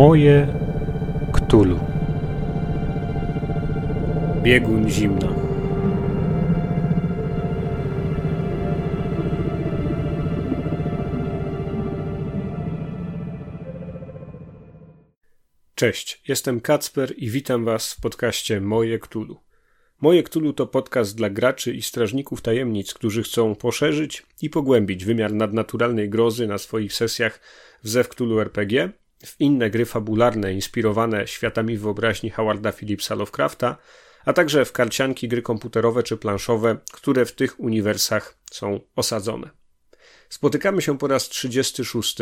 Moje Ktulu. Biegun zimna. Cześć, jestem Kacper i witam Was w podcaście Moje Ktulu. Moje Ktulu to podcast dla graczy i strażników tajemnic, którzy chcą poszerzyć i pogłębić wymiar nadnaturalnej grozy na swoich sesjach w Zew Ktulu RPG w inne gry fabularne inspirowane światami wyobraźni Howarda Phillipsa Lovecrafta, a także w karcianki, gry komputerowe czy planszowe, które w tych uniwersach są osadzone. Spotykamy się po raz 36.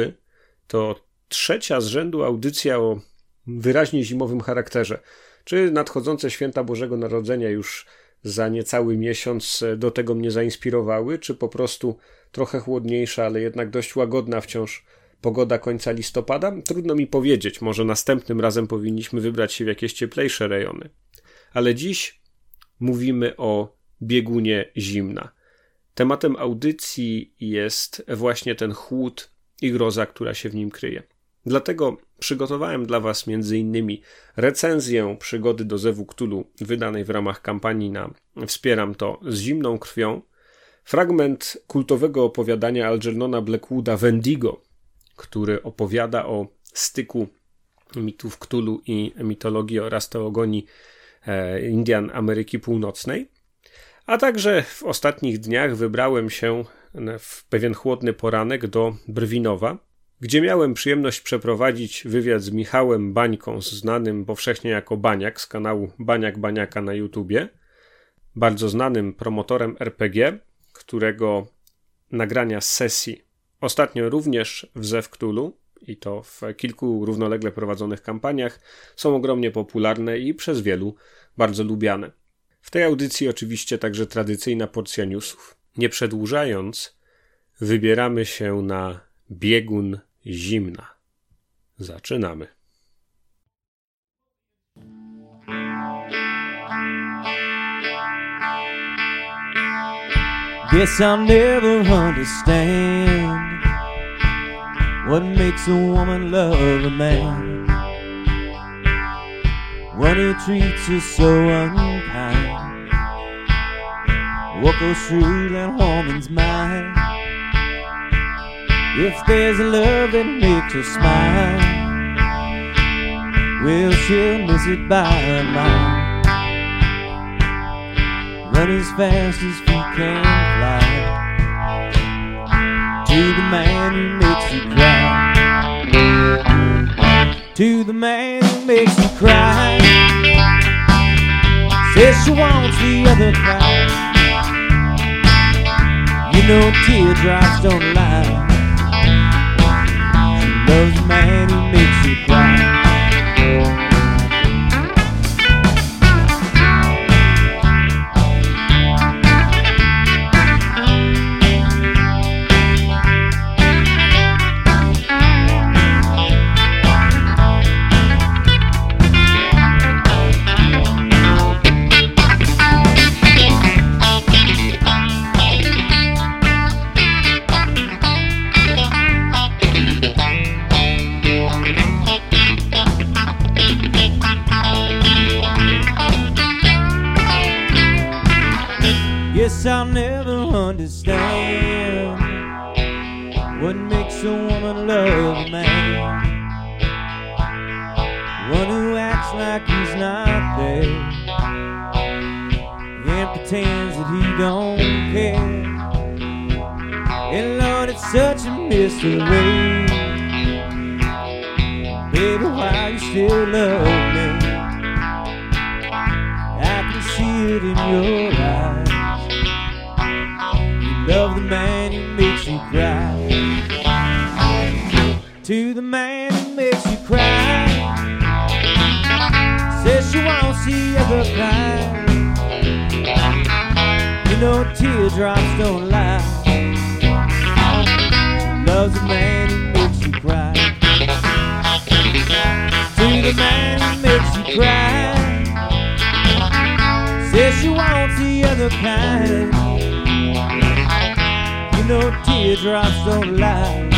To trzecia z rzędu audycja o wyraźnie zimowym charakterze. Czy nadchodzące święta Bożego Narodzenia już za niecały miesiąc do tego mnie zainspirowały, czy po prostu trochę chłodniejsza, ale jednak dość łagodna wciąż pogoda końca listopada? Trudno mi powiedzieć, może następnym razem powinniśmy wybrać się w jakieś cieplejsze rejony. Ale dziś mówimy o biegunie zimna. Tematem audycji jest właśnie ten chłód i groza, która się w nim kryje. Dlatego przygotowałem dla Was m.in. recenzję przygody do Zewu Ktulu wydanej w ramach kampanii na Wspieram to z zimną krwią, fragment kultowego opowiadania Algernona Blackwooda Wendigo, który opowiada o styku mitów Ktulu i mitologii oraz teogonii e, Indian Ameryki Północnej. A także w ostatnich dniach wybrałem się w pewien chłodny poranek do Brwinowa, gdzie miałem przyjemność przeprowadzić wywiad z Michałem Bańką, znanym powszechnie jako Baniak z kanału Baniak Baniaka na YouTubie, bardzo znanym promotorem RPG, którego nagrania z sesji ostatnio również w Zew Cthulhu i to w kilku równolegle prowadzonych kampaniach są ogromnie popularne i przez wielu bardzo lubiane. W tej audycji oczywiście także tradycyjna porcja newsów. Nie przedłużając, wybieramy się na biegun zimna. Zaczynamy. Guess I'll never understand what makes a woman love a man when he treats her so unkind. What goes through that woman's mind? If there's a love that makes her smile, well, she'll miss it by a mile. Run as fast as feet can fly to the man who makes you cry. To the man who makes you cry. Says she wants the other kind. You know teardrops don't lie. She Loves a man who makes you cry. Understand what makes a woman love a man. One who acts like he's not there and pretends that he don't care. And Lord, it's such a mystery. Baby, why you still love me? I can see it in your To the man who makes you cry. Says she won't see other kind. You know teardrops don't lie. Loves the man who makes you cry. To the man who makes you cry. Says she wants the other kind. You know teardrops don't lie.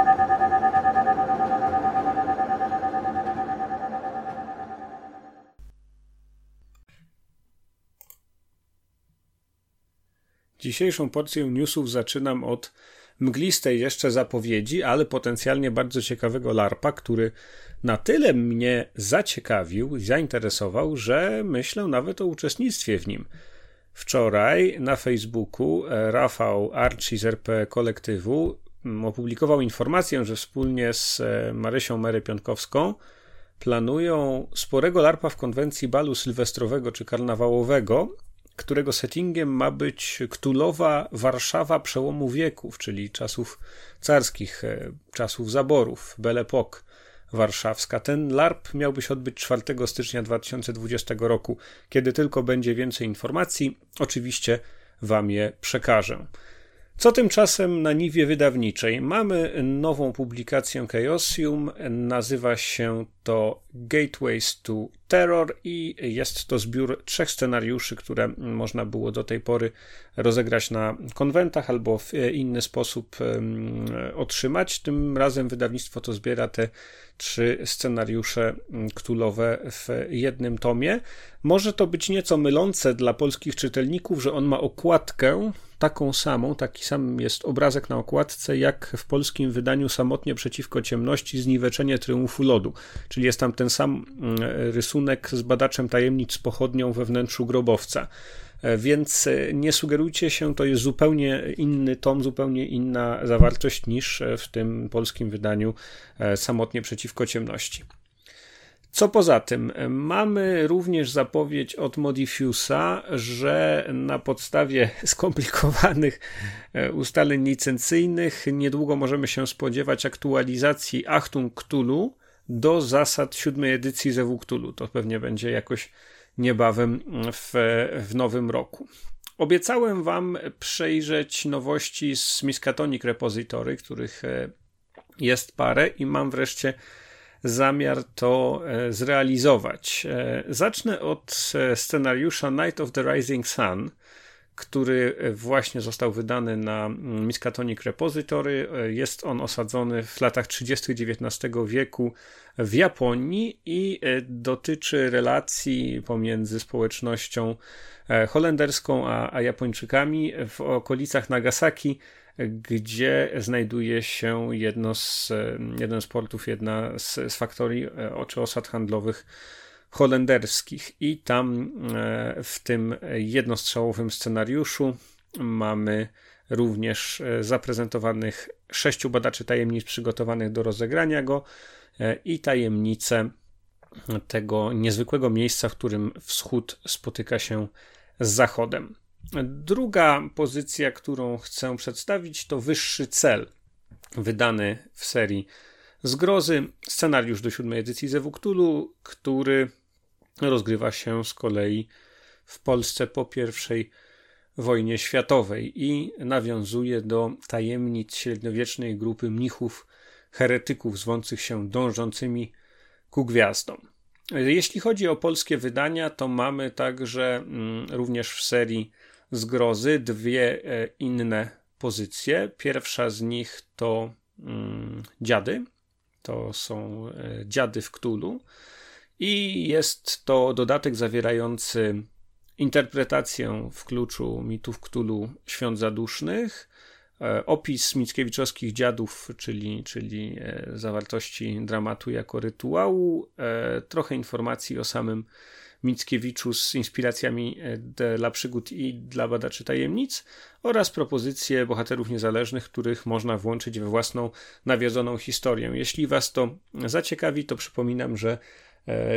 Dzisiejszą porcję newsów zaczynam od mglistej jeszcze zapowiedzi, ale potencjalnie bardzo ciekawego LARPa, który na tyle mnie zaciekawił, zainteresował, że myślę nawet o uczestnictwie w nim. Wczoraj na Facebooku e, Rafał Archie z RP Kolektywu mm, opublikował informację, że wspólnie z e, Marysią Mary Piątkowską planują sporego larpa w konwencji balu sylwestrowego czy karnawałowego, którego settingiem ma być Ktulowa Warszawa przełomu wieków, czyli czasów carskich, e, czasów zaborów, Belle Époque warszawska. Ten LARP miałby się odbyć 4 stycznia 2020 roku. Kiedy tylko będzie więcej informacji, oczywiście Wam je przekażę. Co tymczasem na niwie wydawniczej? Mamy nową publikację Chaosium, nazywa się to Gateways to Terror i jest to zbiór trzech scenariuszy, które można było do tej pory rozegrać na konwentach albo w inny sposób otrzymać. Tym razem wydawnictwo to zbiera te trzy scenariusze ktulowe w jednym tomie. Może to być nieco mylące dla polskich czytelników, że on ma okładkę taką samą, taki sam jest obrazek na okładce, jak w polskim wydaniu Samotnie przeciwko ciemności Zniweczenie triumfu lodu. Czyli jest tam ten sam mm, z badaczem tajemnic pochodnią we wnętrzu grobowca. E, więc e, nie sugerujcie się, to jest zupełnie inny tom, zupełnie inna zawartość niż w tym polskim wydaniu e, Samotnie przeciwko ciemności. Co poza tym, mamy również zapowiedź od Modifusa, że na podstawie skomplikowanych ustaleń licencyjnych niedługo możemy się spodziewać aktualizacji Achtung Cthulhu do zasad siódmej edycji Zewu Cthulhu. To pewnie będzie jakoś niebawem w, w nowym roku. Obiecałem Wam przejrzeć nowości z Miskatonic Repository, których e, jest parę i mam wreszcie zamiar to e, zrealizować. E, zacznę od scenariusza Night of the Rising Sun, który właśnie został wydany na Miskatonic Repository. Jest on osadzony w latach 30. XIX wieku w Japonii i e, dotyczy relacji pomiędzy społecznością e, holenderską a, a Japończykami w okolicach Nagasaki, gdzie znajduje się jedno z, e, jeden z portów, jedna z, z faktorii czy osad handlowych holenderskich. I tam w tym jednostrzałowym scenariuszu mamy również zaprezentowanych sześciu badaczy tajemnic przygotowanych do rozegrania go E, i tajemnice tego niezwykłego miejsca, w którym wschód spotyka się z zachodem. Druga pozycja, którą chcę przedstawić, to wyższy cel, wydany w serii Zgrozy, scenariusz do siódmej edycji Zewuktulu, który rozgrywa się z kolei w Polsce po pierwszej wojnie światowej i nawiązuje do tajemnic średniowiecznej grupy mnichów heretyków zwących się dążącymi ku gwiazdom. Jeśli chodzi o polskie wydania, to mamy także mm, również w serii Zgrozy dwie e, inne pozycje. Pierwsza z nich to mm, Dziady. To są e, Dziady w Ktulu. I jest to dodatek zawierający interpretację w kluczu mitów Ktulu świąt zadusznych E, opis Mickiewiczowskich dziadów, czyli, czyli e, zawartości dramatu jako rytuału, e, trochę informacji o samym Mickiewiczu z inspiracjami dla przygód i dla badaczy tajemnic oraz propozycje bohaterów niezależnych, których można włączyć we własną nawiedzoną historię. Jeśli Was to zaciekawi, to przypominam, że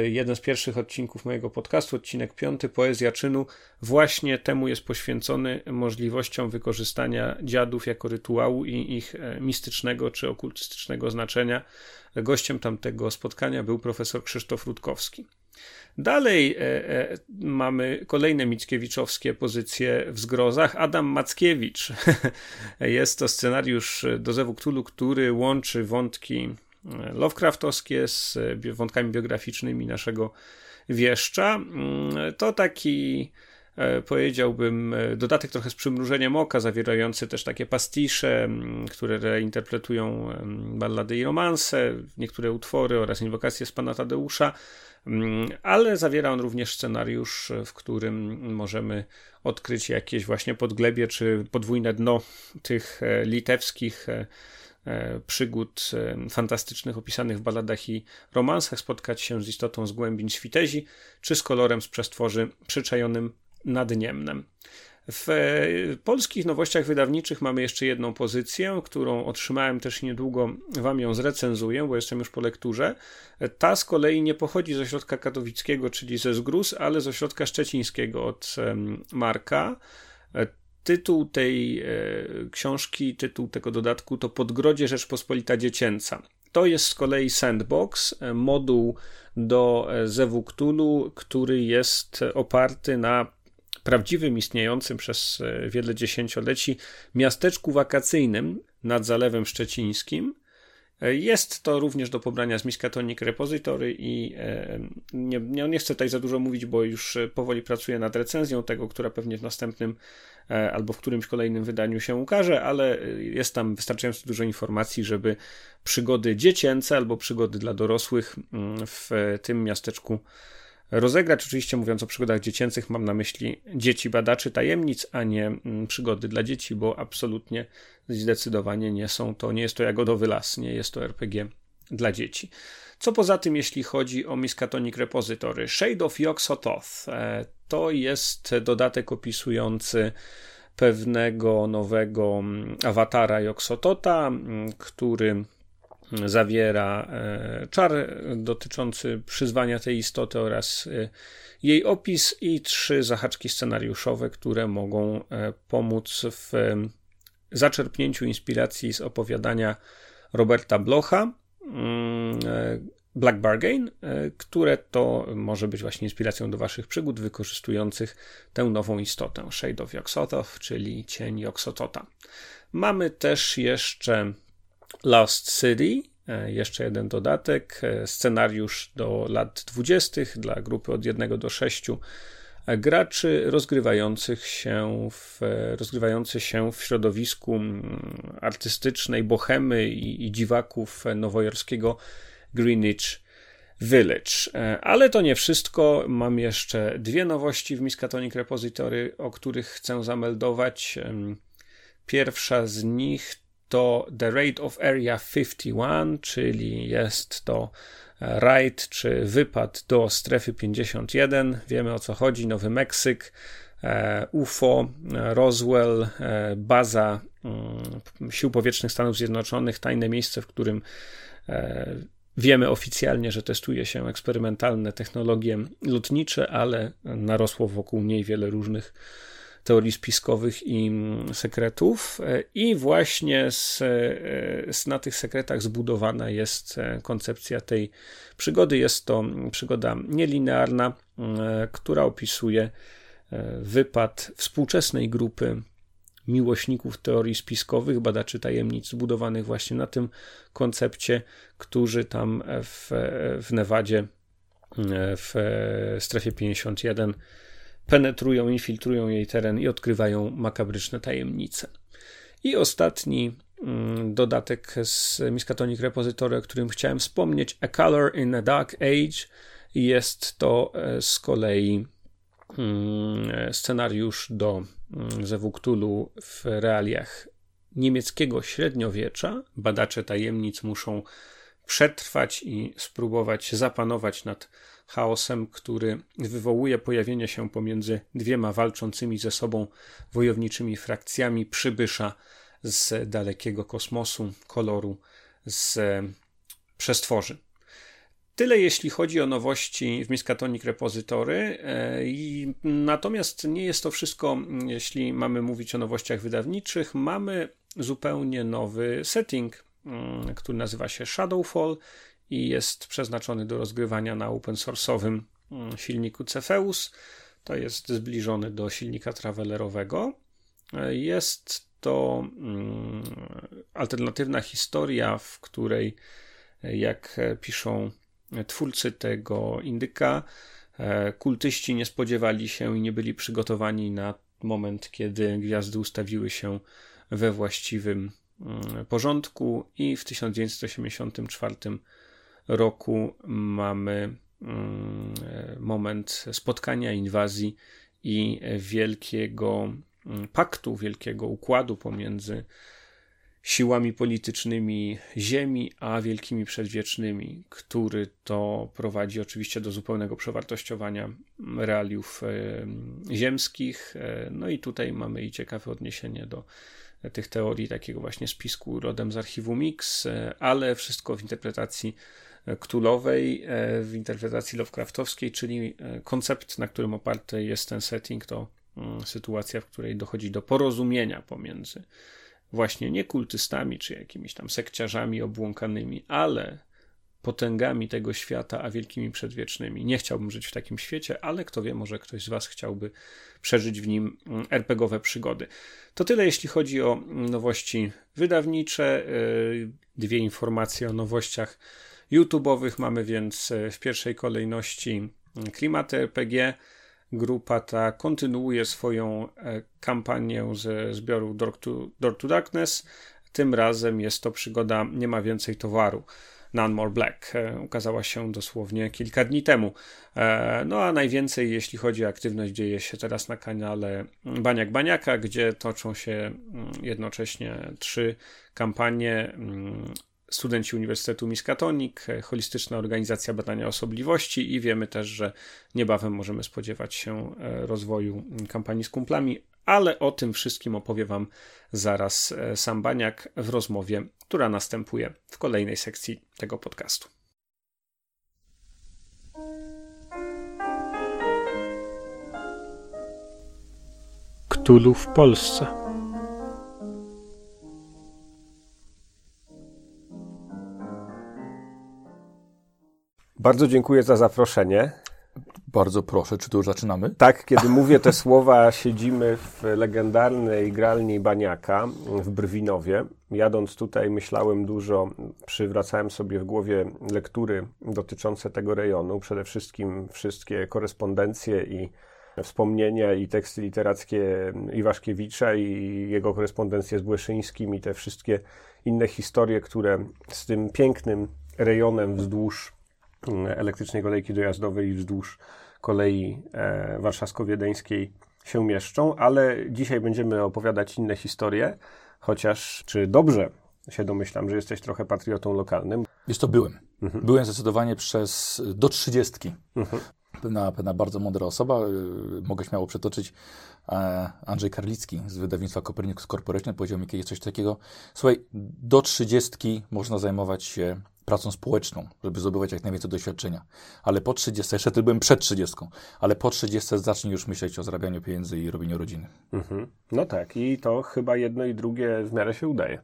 jeden z pierwszych odcinków mojego podcastu, odcinek piąty, Poezja czynu, właśnie temu jest poświęcony możliwościom wykorzystania dziadów jako rytuału i ich e, mistycznego czy okultystycznego znaczenia. Gościem tamtego spotkania był profesor Krzysztof Rutkowski. Dalej e, e, mamy kolejne Mickiewiczowskie pozycje w zgrozach. Adam Mackiewicz. Jest to scenariusz do Zewu Cthulhu, który łączy wątki e, Lovecraftowskie z wątkami biograficznymi naszego wieszcza. Mm, to taki e, powiedziałbym, e, dodatek trochę z przymrużeniem oka, zawierający też takie pastisze, mm, które reinterpretują ballady i romanse, niektóre utwory oraz inwokacje z pana Tadeusza. Mm, ale zawiera on również scenariusz, w którym możemy odkryć jakieś właśnie podglebie czy podwójne dno tych e, litewskich e, e, przygód fantastycznych opisanych w baladach i romansach, spotkać się z istotą z głębin świtezi, czy z kolorem z przestworzy przyczajonym nad Niemnem. W e, polskich nowościach wydawniczych mamy jeszcze jedną pozycję, którą otrzymałem też niedługo, wam ją zrecenzuję, bo jestem już po lekturze. Ta z kolei nie pochodzi z ośrodka katowickiego, czyli ze Zgruz, ale z ośrodka szczecińskiego od Marka. E, tytuł tej e, książki, tytuł tego dodatku to Podgrodzie Rzeczpospolita Dziecięca. To jest z kolei Sandbox, moduł do Zewu Cthulhu, który jest oparty na prawdziwym, istniejącym przez e, wiele dziesięcioleci miasteczku wakacyjnym nad Zalewem Szczecińskim. E, jest to również do pobrania z Miskatonic Repository i e, nie, nie, nie chcę tutaj za dużo mówić, bo już powoli pracuję nad recenzją tego, która pewnie w następnym albo w którymś kolejnym wydaniu się ukaże, ale jest tam wystarczająco dużo informacji, żeby przygody dziecięce albo przygody dla dorosłych mm, w tym miasteczku rozegrać. Oczywiście mówiąc o przygodach dziecięcych mam na myśli dzieci badaczy tajemnic, a nie mm, przygody dla dzieci, bo absolutnie zdecydowanie nie są to, nie jest to jagodowy las, nie jest to RPG dla dzieci. Co poza tym, jeśli chodzi o Miskatonic Repository, Shade of Yog-Sothoth e, to jest dodatek opisujący pewnego nowego mm, awatara Yog-Sothotha, mm, który zawiera e, czar dotyczący przyzwania tej istoty oraz e, jej opis i trzy zahaczki scenariuszowe, które mogą e, pomóc w zaczerpnięciu inspiracji z opowiadania Roberta Blocha mm, Black Bargain, które to może być właśnie inspiracją do waszych przygód wykorzystujących tę nową istotę Shade of Yoxototh, czyli cień Yoxotota. Mamy też jeszcze Lost City, e, jeszcze jeden dodatek, e, scenariusz do lat 20. dla grupy od 1 do 6 e, graczy rozgrywających się w, rozgrywający się w środowisku mm, artystycznej bohemy i, i dziwaków nowojorskiego Greenwich Village. Ale to nie wszystko. Mam jeszcze dwie nowości w Miskatonic Repository, o których chcę zameldować. Pierwsza z nich to The Raid of Area 51, czyli jest to e, raid czy wypad do strefy 51. Wiemy o co chodzi. Nowy Meksyk, e, UFO, Roswell, e, baza mm, Sił Powietrznych Stanów Zjednoczonych, tajne miejsce, w którym Wiemy oficjalnie, że testuje się eksperymentalne technologie lotnicze, ale narosło wokół niej wiele różnych teorii spiskowych i mm, sekretów. E, I właśnie z, e, z, na tych sekretach zbudowana jest e, koncepcja tej przygody. Jest to mm, przygoda nielinearna, która opisuje wypad współczesnej grupy miłośników teorii spiskowych, badaczy tajemnic zbudowanych właśnie na tym koncepcie, którzy tam w, w Nevadzie, w strefie 51 penetrują, infiltrują jej teren i odkrywają makabryczne tajemnice. I ostatni mm, dodatek z Miskatonic Repository, o którym chciałem wspomnieć, A Color in a Dark Age. Jest to e, z kolei mm, scenariusz do mm, Zewuktulu w realiach niemieckiego średniowiecza. Badacze tajemnic muszą przetrwać i spróbować zapanować nad chaosem, który wywołuje pojawienie się pomiędzy dwiema walczącymi ze sobą wojowniczymi frakcjami przybysza z dalekiego kosmosu, koloru, z przestworzy. Tyle jeśli chodzi o nowości w Miskatonic Repository. E, I natomiast nie jest to wszystko, jeśli mamy mówić o nowościach wydawniczych. Mamy zupełnie nowy setting, mm, który nazywa się Shadowfall i jest przeznaczony do rozgrywania na open source'owym mm, silniku Cepheus. To jest zbliżony do silnika travelerowego. Jest to mm, alternatywna historia, w której, jak piszą twórcy tego indyka, e, kultyści nie spodziewali się i nie byli przygotowani na moment, kiedy gwiazdy ustawiły się we właściwym mm, porządku, i w 1984 roku mamy mm, moment spotkania, inwazji i wielkiego mm, paktu, wielkiego układu pomiędzy siłami politycznymi Ziemi, a wielkimi przedwiecznymi, który to prowadzi oczywiście do zupełnego przewartościowania realiów e, ziemskich. E, no i tutaj mamy i ciekawe odniesienie do tych teorii takiego właśnie spisku rodem z archiwum Mix, e, ale wszystko w interpretacji ktulowej, w interpretacji Lovecraftowskiej, czyli koncept, na którym oparty jest ten setting, to mm, sytuacja, w której dochodzi do porozumienia pomiędzy właśnie nie kultystami czy jakimiś tam sekciarzami obłąkanymi, ale potęgami tego świata, a wielkimi przedwiecznymi. Nie chciałbym żyć w takim świecie, ale kto wie, może ktoś z Was chciałby przeżyć w nim mm, RPGowe przygody. To tyle, jeśli chodzi o nowości wydawnicze. Yy, dwie informacje o nowościach YouTube'owych mamy więc yy, w pierwszej kolejności mm, klimaty RPG grupa ta kontynuuje swoją e, kampanię ze zbioru Door to, Door to Darkness. Tym razem jest to przygoda Nie ma więcej towaru. None More Black e, ukazała się dosłownie kilka dni temu. E, no a najwięcej, jeśli chodzi o aktywność, dzieje się teraz na kanale Baniak Baniaka, gdzie toczą się mm, jednocześnie trzy kampanie mm, studenci Uniwersytetu Miskatonic, e, holistyczna organizacja badania osobliwości i wiemy też, że niebawem możemy spodziewać się e, rozwoju kampanii z kumplami, ale o tym wszystkim opowie Wam zaraz e, sam Baniak w rozmowie, która następuje w kolejnej sekcji tego podcastu. Ktulu w Polsce. Bardzo dziękuję za zaproszenie. Bardzo proszę, czy tu już zaczynamy? Tak, kiedy mówię te słowa, siedzimy w legendarnej gralni Baniaka w Brwinowie. Jadąc tutaj myślałem dużo, przywracałem sobie w głowie lektury dotyczące tego rejonu, przede wszystkim wszystkie korespondencje i wspomnienia i teksty literackie Iwaszkiewicza i jego korespondencje z Błeszyńskim i te wszystkie inne historie, które z tym pięknym rejonem wzdłuż elektrycznej kolejki dojazdowej wzdłuż kolei e, warszawsko-wiedeńskiej się mieszczą, ale dzisiaj będziemy opowiadać inne historie, chociaż czy dobrze się domyślam, że jesteś trochę patriotą lokalnym? Wiesz to byłem. Mhm. Byłem zdecydowanie przez do trzydziestki. Mhm. Pewna, pewna bardzo mądra osoba, y, mogę śmiało przetoczyć, e, Andrzej Karlicki z wydawnictwa Copernicus Corporation powiedział mi kiedyś coś takiego, słuchaj, do trzydziestki można zajmować się pracą społeczną, żeby zdobywać jak najwięcej doświadczenia. Ale po 30, jeszcze byłem przed 30, ale po 30 zacznij już myśleć o zarabianiu pieniędzy i robieniu rodziny. Mhm. No tak, i to chyba jedno i drugie w miarę się udaje.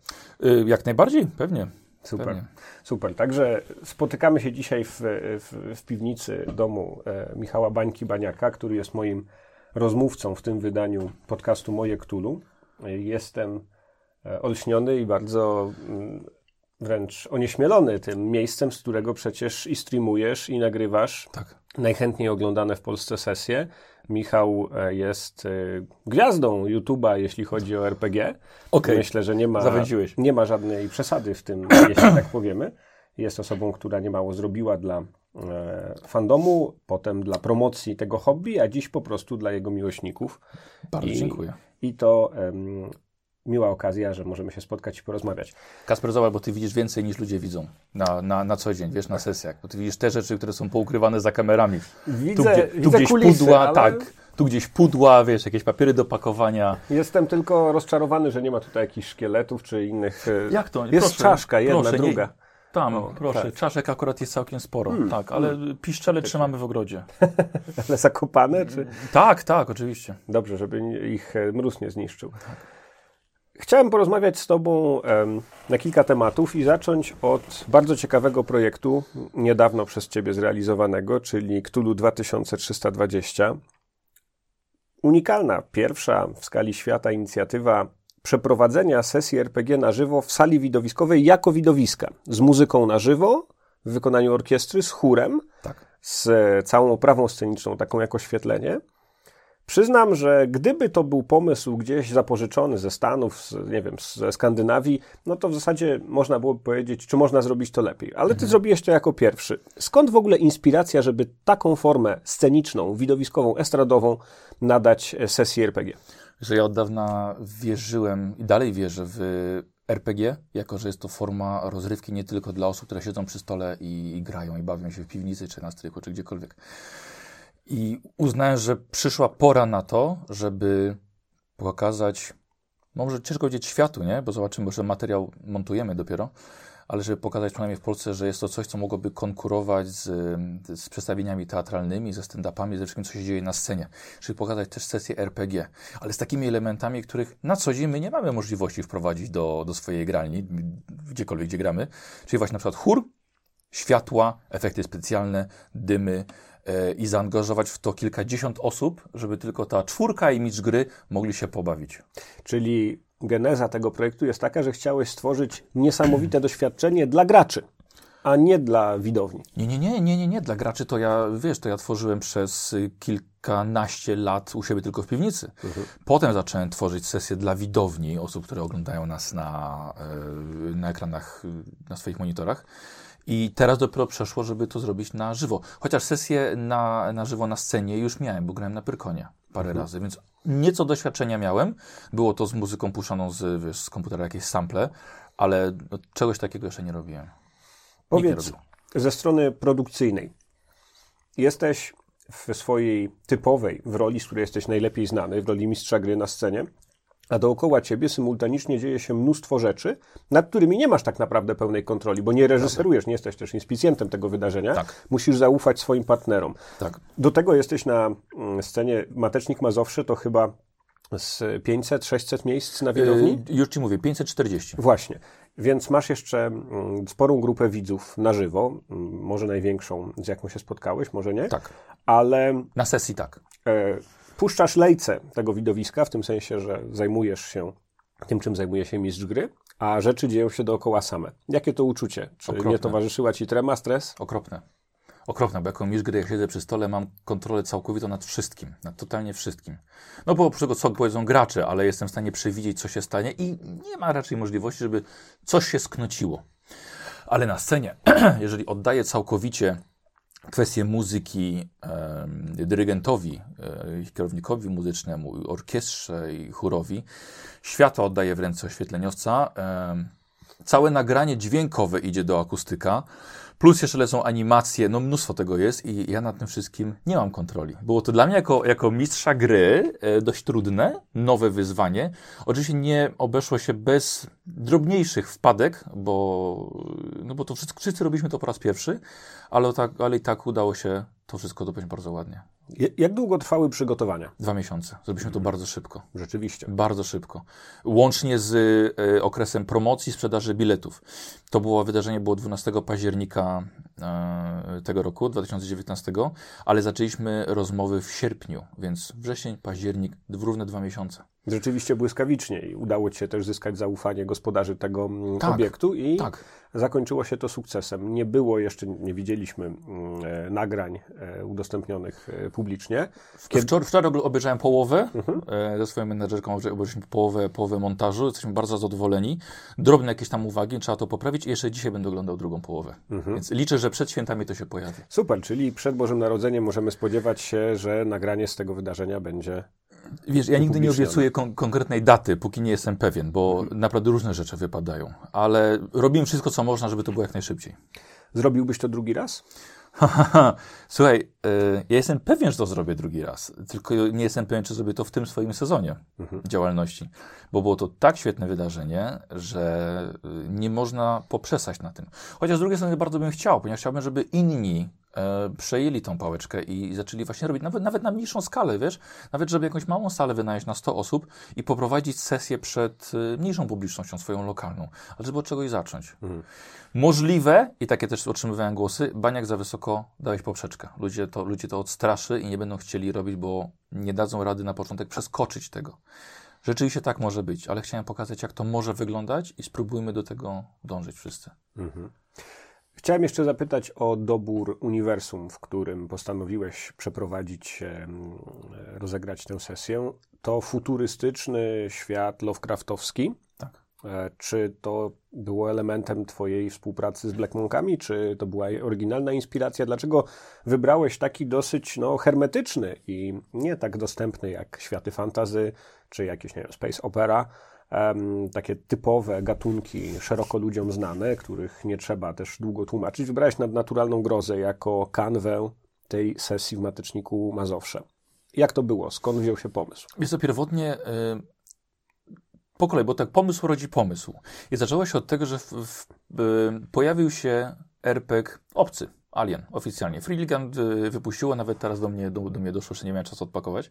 Y, jak najbardziej, pewnie. Super, pewnie. super. Także spotykamy się dzisiaj w, w, w piwnicy domu e, Michała Bańki Baniaka, który jest moim rozmówcą w tym wydaniu podcastu Moje Ktulu. Jestem e, olśniony i bardzo mm, wręcz onieśmielony tym miejscem, z którego przecież i streamujesz, i nagrywasz. Tak. Najchętniej oglądane w Polsce sesje. Michał e, jest e, gwiazdą YouTube'a, jeśli chodzi o RPG. Okay. Myślę, że nie ma, Zawędziłeś. nie ma żadnej przesady w tym, jeśli tak powiemy. Jest osobą, która niemało zrobiła dla e, fandomu, potem dla promocji tego hobby, a dziś po prostu dla jego miłośników. Bardzo I, dziękuję. I to miła okazja, że możemy się spotkać i porozmawiać. Kasper, zobacz, bo ty widzisz więcej niż ludzie widzą na, na, na co dzień, wiesz, na sesjach. Bo ty widzisz te rzeczy, które są poukrywane za kamerami. Widzę, tu, gdzie, tu gdzieś kulisy, pudła, ale... tak. Tu gdzieś pudła, wiesz, jakieś papiery do pakowania. Jestem tylko rozczarowany, że nie ma tutaj jakichś szkieletów czy innych. E, Jak to? Jest proszę, czaszka, jedna, proszę, druga. Tam, O, proszę, tak. czaszek akurat jest całkiem sporo, tak, ale piszczele trzymamy w ogrodzie. Ale zakopane, czy... Tak, tak, oczywiście. Dobrze, żeby nie- ich e, mróz nie zniszczył. Chciałem porozmawiać z Tobą na kilka tematów i zacząć od bardzo ciekawego projektu, niedawno przez Ciebie zrealizowanego, czyli Cthulhu 2320. Unikalna, pierwsza w skali świata inicjatywa przeprowadzenia sesji RPG na żywo w sali widowiskowej jako widowiska, z muzyką na żywo, w wykonaniu orkiestry, z chórem, Tak. z całą oprawą sceniczną, taką jak oświetlenie. Przyznam, że gdyby to był pomysł gdzieś zapożyczony ze Stanów, z, nie wiem, ze Skandynawii, no to w zasadzie można byłoby powiedzieć, czy można zrobić to lepiej. Ale ty zrobiłeś to jako pierwszy. Skąd w ogóle inspiracja, żeby taką formę sceniczną, widowiskową, estradową nadać e, sesji RPG? Że ja od dawna wierzyłem i dalej wierzę w RPG, jako że jest to forma rozrywki nie tylko dla osób, które siedzą przy stole i, i grają i bawią się w piwnicy, czy na stryku, czy gdziekolwiek. I uznałem, że przyszła pora na to, żeby pokazać, może ciężko powiedzieć światu, nie? Bo zobaczymy, że materiał montujemy dopiero, ale żeby pokazać przynajmniej w Polsce, że jest to coś, co mogłoby konkurować z, z przedstawieniami teatralnymi, ze stand-upami, ze wszystkim, co się dzieje na scenie. Czyli pokazać też sesję RPG, ale z takimi elementami, których na co dzień my nie mamy możliwości wprowadzić do, do swojej gralni, gdziekolwiek, gdzie gramy. Czyli właśnie na przykład chór, światła, efekty specjalne, dymy i zaangażować w to kilkadziesiąt osób, żeby tylko ta czwórka i mistrz gry mogli się pobawić. Czyli geneza tego projektu jest taka, że chciałeś stworzyć niesamowite doświadczenie dla graczy, a nie dla widowni. Nie, nie, nie, nie, nie, nie. Dla graczy to ja, wiesz, to ja tworzyłem przez kilkanaście lat u siebie tylko w piwnicy. Potem zacząłem tworzyć sesje dla widowni, osób, które oglądają nas na, y, na ekranach, na swoich monitorach. I teraz dopiero przeszło, żeby to zrobić na żywo. Chociaż sesje na, na żywo na scenie już miałem, bo grałem na Pyrkonie parę razy, więc nieco doświadczenia miałem. Było to z muzyką puszczoną z, wiesz, z komputera, jakieś sample, ale no, czegoś takiego jeszcze nie robiłem. Nie Powiedz robił. ze strony produkcyjnej. Jesteś w swojej typowej, w roli, z której jesteś najlepiej znany, w roli mistrza gry na scenie, a dookoła ciebie symultanicznie dzieje się mnóstwo rzeczy, nad którymi nie masz tak naprawdę pełnej kontroli, bo nie reżyserujesz, nie jesteś też inspicjentem tego wydarzenia. Tak. Musisz zaufać swoim partnerom. Tak. Do tego jesteś na mm, scenie Matecznik Mazowszy, to chyba z 500-600 miejsc na widowni? Yy, już ci mówię, 540. Właśnie. Więc masz jeszcze mm, sporą grupę widzów na żywo, mm, może największą, z jaką się spotkałeś, może nie, Tak. ale Na sesji tak. e, puszczasz lejce tego widowiska, w tym sensie, że zajmujesz się tym, czym zajmuje się mistrz gry, a rzeczy dzieją się dookoła same. Jakie to uczucie? Czy Okropne. nie towarzyszyła ci trema, stres? Okropne. Okropne, bo jako mistrz gry, jak siedzę przy stole, mam kontrolę całkowitą nad wszystkim. Nad totalnie wszystkim. No bo oprócz tego, co powiedzą gracze, ale jestem w stanie przewidzieć, co się stanie i nie ma raczej możliwości, żeby coś się sknociło. Ale na scenie, jeżeli oddaję całkowicie kwestię muzyki em, dyrygentowi, e, kierownikowi muzycznemu, orkiestrze i chórowi, światło oddaję w ręce oświetleniowca, em, całe nagranie dźwiękowe idzie do akustyka, plus jeszcze lecą animacje, no mnóstwo tego jest i ja nad tym wszystkim nie mam kontroli. Było to dla mnie jako, jako mistrza gry e, dość trudne, nowe wyzwanie. Oczywiście nie obeszło się bez drobniejszych wpadek, bo, no bo to wszyscy, wszyscy robiliśmy to po raz pierwszy, ale, tak, ale i tak udało się to wszystko dopiąć bardzo ładnie. Jak długo trwały przygotowania? Dwa miesiące. Zrobiliśmy to bardzo szybko. Rzeczywiście. Bardzo szybko. Łącznie z e, okresem promocji, sprzedaży biletów. To było wydarzenie było 12 października e, tego roku, 2019, ale zaczęliśmy rozmowy w sierpniu, więc wrzesień, październik, równe dwa miesiące. Rzeczywiście błyskawicznie i udało ci się też zyskać zaufanie gospodarzy tego mm, Tak, obiektu i tak. zakończyło się to sukcesem. Nie było jeszcze, nie widzieliśmy mm, e, nagrań e, udostępnionych e, publicznie. Kiedy... Wczoraj, wczoraj obejrzałem połowę, e, ze swoją menedżerką obejrz- obejrzeliśmy połowę, połowę montażu, jesteśmy bardzo zadowoleni. Drobne jakieś tam uwagi, trzeba to poprawić i jeszcze dzisiaj będę oglądał drugą połowę. Więc liczę, że przed świętami to się pojawi. Super, czyli przed Bożym Narodzeniem możemy spodziewać się, że nagranie z tego wydarzenia będzie. Wiesz, ja nigdy nie obiecuję kon- konkretnej daty, póki nie jestem pewien, bo naprawdę różne rzeczy wypadają. Ale robimy wszystko, co można, żeby to było jak najszybciej. Zrobiłbyś to drugi raz? Słuchaj, y, ja jestem pewien, że to zrobię drugi raz, tylko nie jestem pewien, czy zrobię to w tym swoim sezonie działalności, bo było to tak świetne wydarzenie, że y, nie można poprzestać na tym. Chociaż z drugiej strony bardzo bym chciał, ponieważ chciałbym, żeby inni e, przejęli tą pałeczkę i zaczęli właśnie robić, nawet, nawet na mniejszą skalę, wiesz, nawet żeby jakąś małą salę wynająć na 100 osób i poprowadzić sesję przed y, mniejszą publicznością, swoją lokalną, ale żeby od czegoś zacząć. Możliwe, i takie też otrzymywałem głosy, baniak za wysoko dałeś poprzeczkę. Ludzie to, ludzie to odstraszy i nie będą chcieli robić, bo nie dadzą rady na początek przeskoczyć tego. Rzeczywiście tak może być, ale chciałem pokazać, jak to może wyglądać i spróbujmy do tego dążyć wszyscy. Chciałem jeszcze zapytać o dobór uniwersum, w którym postanowiłeś przeprowadzić, em, rozegrać tę sesję. To futurystyczny świat Lovecraftowski. Tak. E, Czy to było elementem Twojej współpracy z Black Monkami, czy to była oryginalna inspiracja? Dlaczego wybrałeś taki dosyć no, hermetyczny i nie tak dostępny jak światy fantazy, czy jakieś, nie wiem, space opera, takie typowe gatunki, szeroko ludziom znane, których nie trzeba też długo tłumaczyć. Wybrałeś nadnaturalną grozę jako kanwę tej sesji w Mateczniku Mazowsze. Jak to było? Skąd wziął się pomysł? Jest to pierwotnie y, po kolei, bo tak pomysł rodzi pomysł. I zaczęło się od tego, że w, w, y, pojawił się RPG obcy, Alien, oficjalnie. Freeligan y, wypuściło, nawet teraz do mnie, do, do mnie doszło, że nie miałem czasu odpakować,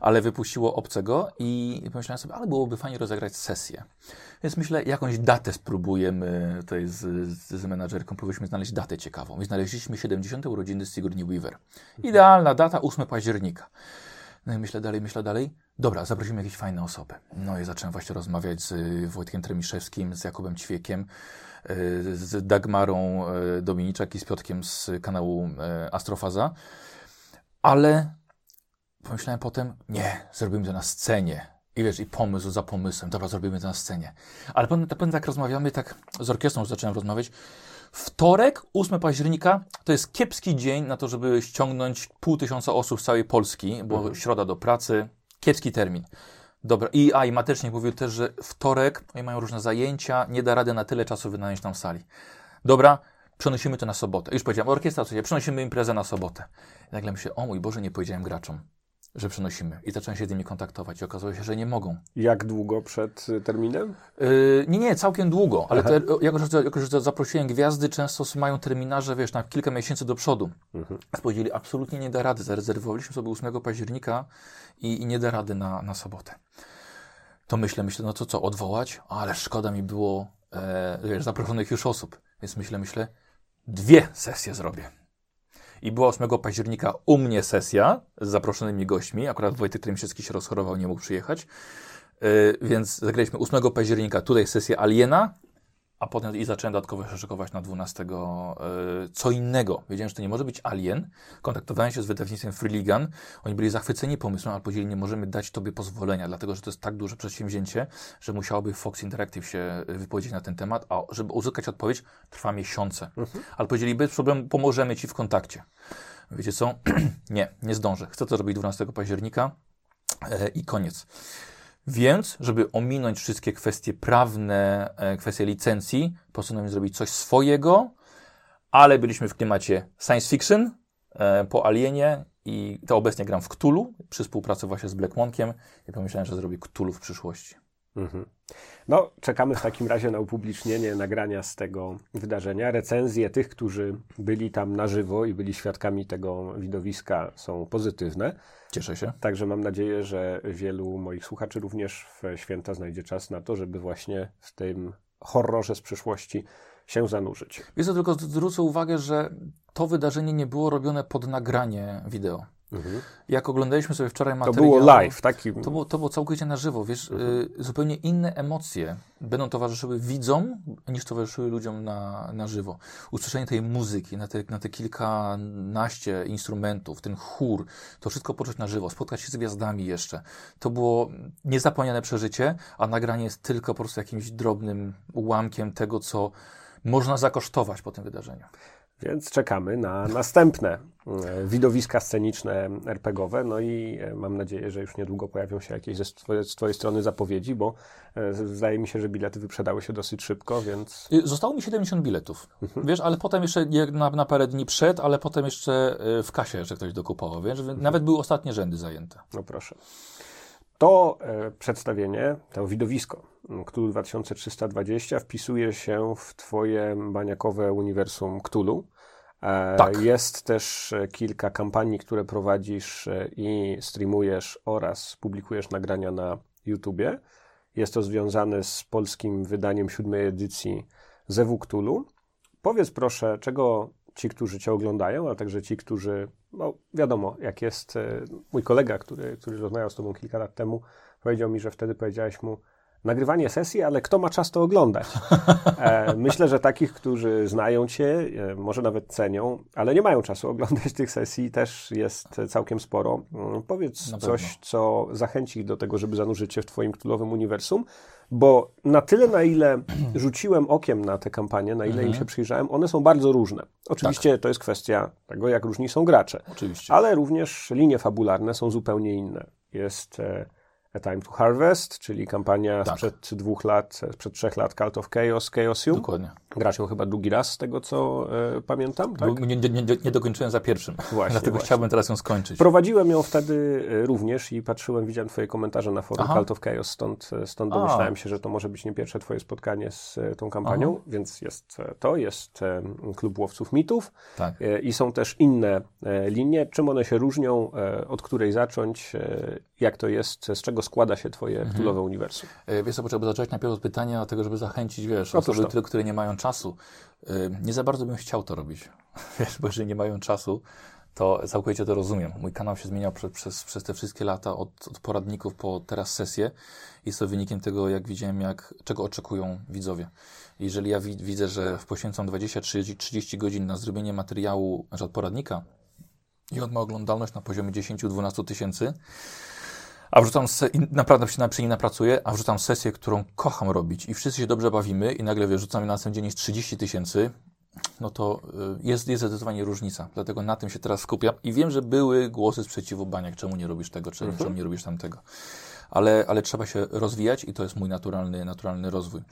ale wypuściło obcego i pomyślałem sobie, ale byłoby fajnie rozegrać sesję. Więc myślę, jakąś datę spróbujemy, tutaj z, z, z menadżerką próbowaliśmy znaleźć datę ciekawą. I znaleźliśmy 70. urodziny Sigourney Weaver. Idealna data, 8 października. No i myślę dalej, myślę dalej. Dobra, zaprosimy jakieś fajne osoby. No i zacząłem właśnie rozmawiać z y, Wojtkiem Tremiszewskim, z Jakubem Ćwiekiem, z Dagmarą y, Dominiczak i z Piotkiem z kanału y, Astrofaza. Ale pomyślałem potem, nie, zrobimy to na scenie. I wiesz, i pomysł za pomysłem, dobra, zrobimy to na scenie. Ale potem, potem tak rozmawiamy, tak z orkiestrą już zacząłem rozmawiać. Wtorek, 8 października, to jest kiepski dzień na to, żeby ściągnąć pół tysiąca osób z całej Polski, bo środa do pracy, kiepski termin. Dobra, i, a, i Matecznik mówił też, że wtorek, oni mają różne zajęcia, nie da rady na tyle czasu wynająć nam sali. Dobra, przenosimy to na sobotę. Już powiedziałem, orkiestra, co przenosimy imprezę na sobotę. I nagle myślę, o mój Boże, nie powiedziałem graczom, że przenosimy. I zacząłem się z nimi kontaktować i okazało się, że nie mogą. Jak długo przed y, terminem? Yy, nie, nie, całkiem długo, ale te, jako, że, jako, że zaprosiłem gwiazdy, często mają terminarze, wiesz, na kilka miesięcy do przodu. Mhm. Powiedzieli, absolutnie nie da rady. Zarezerwowaliśmy sobie 8 października i, i nie da rady na, na sobotę. To myślę, myślę, no to co, odwołać? Ale szkoda mi było, e, wiesz, zaproszonych już osób. Więc myślę, myślę, dwie sesje zrobię. I była 8 października u mnie sesja z zaproszonymi gośćmi. Akurat Wojtek Tremsiecki się rozchorował, nie mógł przyjechać. Yy, więc zagraliśmy 8 października tutaj sesję Aliena, a potem i zacząłem dodatkowo się szykować na 12 yy, co innego. Wiedziałem, że to nie może być Alien. Kontaktowałem się z wydawnictwem Freeligan. Oni byli zachwyceni pomysłem, ale powiedzieli, nie możemy dać tobie pozwolenia, dlatego że to jest tak duże przedsięwzięcie, że musiałoby Fox Interactive się wypowiedzieć na ten temat, a żeby uzyskać odpowiedź trwa miesiące. Ale powiedzieli, bez problemu pomożemy ci w kontakcie. Wiecie co? nie, nie zdążę. Chcę to zrobić 12 października e, i koniec. Więc, żeby ominąć wszystkie kwestie prawne, e, kwestie licencji, postanowiłem zrobić coś swojego, ale byliśmy w klimacie science fiction e, po Alienie i to obecnie gram w Cthulhu przy współpracy właśnie z Black Monkiem i pomyślałem, że zrobię Cthulhu w przyszłości. Mhm. No, czekamy w takim razie na upublicznienie nagrania z tego wydarzenia. Recenzje tych, którzy byli tam na żywo i byli świadkami tego widowiska, są pozytywne. Cieszę się. Także mam nadzieję, że wielu moich słuchaczy również w święta znajdzie czas na to, żeby właśnie w tym horrorze z przyszłości się zanurzyć. Wiesz tylko zwrócę uwagę, że to wydarzenie nie było robione pod nagranie wideo. Jak oglądaliśmy sobie wczoraj Mhm. To materiał... było live, taki. To było, to było całkowicie na żywo, wiesz, y, zupełnie inne emocje będą towarzyszyły widzom, niż towarzyszyły ludziom na, na żywo. Usłyszenie tej muzyki, na te, na te kilkanaście instrumentów, ten chór, to wszystko poczuć na żywo, spotkać się z gwiazdami jeszcze. To było niezapomniane przeżycie, a nagranie jest tylko po prostu jakimś drobnym ułamkiem tego, co można zakosztować po tym wydarzeniu. Więc czekamy na następne e, widowiska sceniczne RPGowe. No i e, mam nadzieję, że już niedługo pojawią się jakieś ze z Twojej strony zapowiedzi, bo e, zdaje mi się, że bilety wyprzedały się dosyć szybko, więc Y, Zostało mi 70 biletów, wiesz, ale potem jeszcze na, na parę dni przed, ale potem jeszcze w kasie jeszcze ktoś dokupował, wiesz, więc nawet były ostatnie rzędy zajęte. no proszę. To e, przedstawienie, to widowisko Cthulhu 2320 wpisuje się w Twoje baniakowe uniwersum Cthulhu. E, Tak. Jest też e, kilka kampanii, które prowadzisz i streamujesz oraz publikujesz nagrania na YouTubie. Jest to związane z polskim wydaniem siódmej edycji Zewu Cthulhu. Powiedz proszę, czego ci, którzy Cię oglądają, a także ci, którzy, no wiadomo, jak jest e, mój kolega, który, który rozmawiał z Tobą kilka lat temu, powiedział mi, że wtedy powiedziałeś mu, nagrywanie sesji, ale kto ma czas to oglądać? E, myślę, że takich, którzy znają Cię, e, może nawet cenią, ale nie mają czasu oglądać tych sesji, też jest całkiem sporo. Mm, Powiedz coś, co zachęci ich do tego, żeby zanurzyć się w Twoim królowym uniwersum, bo na tyle, na ile rzuciłem okiem na te kampanie, na ile im się przyjrzałem, one są bardzo różne. Oczywiście to jest kwestia tego, jak różni są gracze, Oczywiście. ale również linie fabularne są zupełnie inne. Jest e, A Time to Harvest, czyli kampania Tak. sprzed dwóch lat, sprzed trzech lat Cult of Chaos, Chaosium. Dokładnie. Grasz ją chyba drugi raz, z tego co e, pamiętam, tak? Nie, nie, nie, nie dokończyłem za pierwszym, Właśnie, dlatego właśnie. chciałbym teraz ją skończyć. Prowadziłem ją wtedy e, również i patrzyłem, widziałem Twoje komentarze na forum Aha. Cult of Chaos, stąd, e, stąd A. domyślałem się, że to może być nie pierwsze Twoje spotkanie z e, tą kampanią, Aha. więc jest to, jest Klub Łowców Mitów Tak. i są też inne linie. Czym one się różnią, od której zacząć, jak to jest, z czego składa się Twoje Mhm. Cthulhuwe uniwersum? E, Wiesz co, potrzeba zacząć najpierw od pytania, dlatego żeby zachęcić, wiesz, Otóż osoby, to. które, które nie mają czasu. E, Nie za bardzo bym chciał to robić, wiesz, bo jeżeli nie mają czasu, to całkowicie to rozumiem. Mój kanał się zmieniał prze, przez, przez te wszystkie lata, od, od poradników po teraz sesję. Jest to wynikiem tego, jak widziałem, jak, czego oczekują widzowie. Jeżeli ja wi widzę, że poświęcam 20-30 godzin na zrobienie materiału, znaczy od poradnika i on ma oglądalność na poziomie 10-12 tysięcy, a wrzucam, se- i naprawdę się na, przy nim napracuję, a wrzucam sesję, którą kocham robić i wszyscy się dobrze bawimy i nagle wiesz, rzucamy na następny dzień jest 30 tysięcy, no to y, jest, jest zdecydowanie różnica. Dlatego na tym się teraz skupiam i wiem, że były głosy sprzeciwu baniak, czemu nie robisz tego, czy, czemu nie robisz tamtego. Ale, ale trzeba się rozwijać i to jest mój naturalny, naturalny rozwój.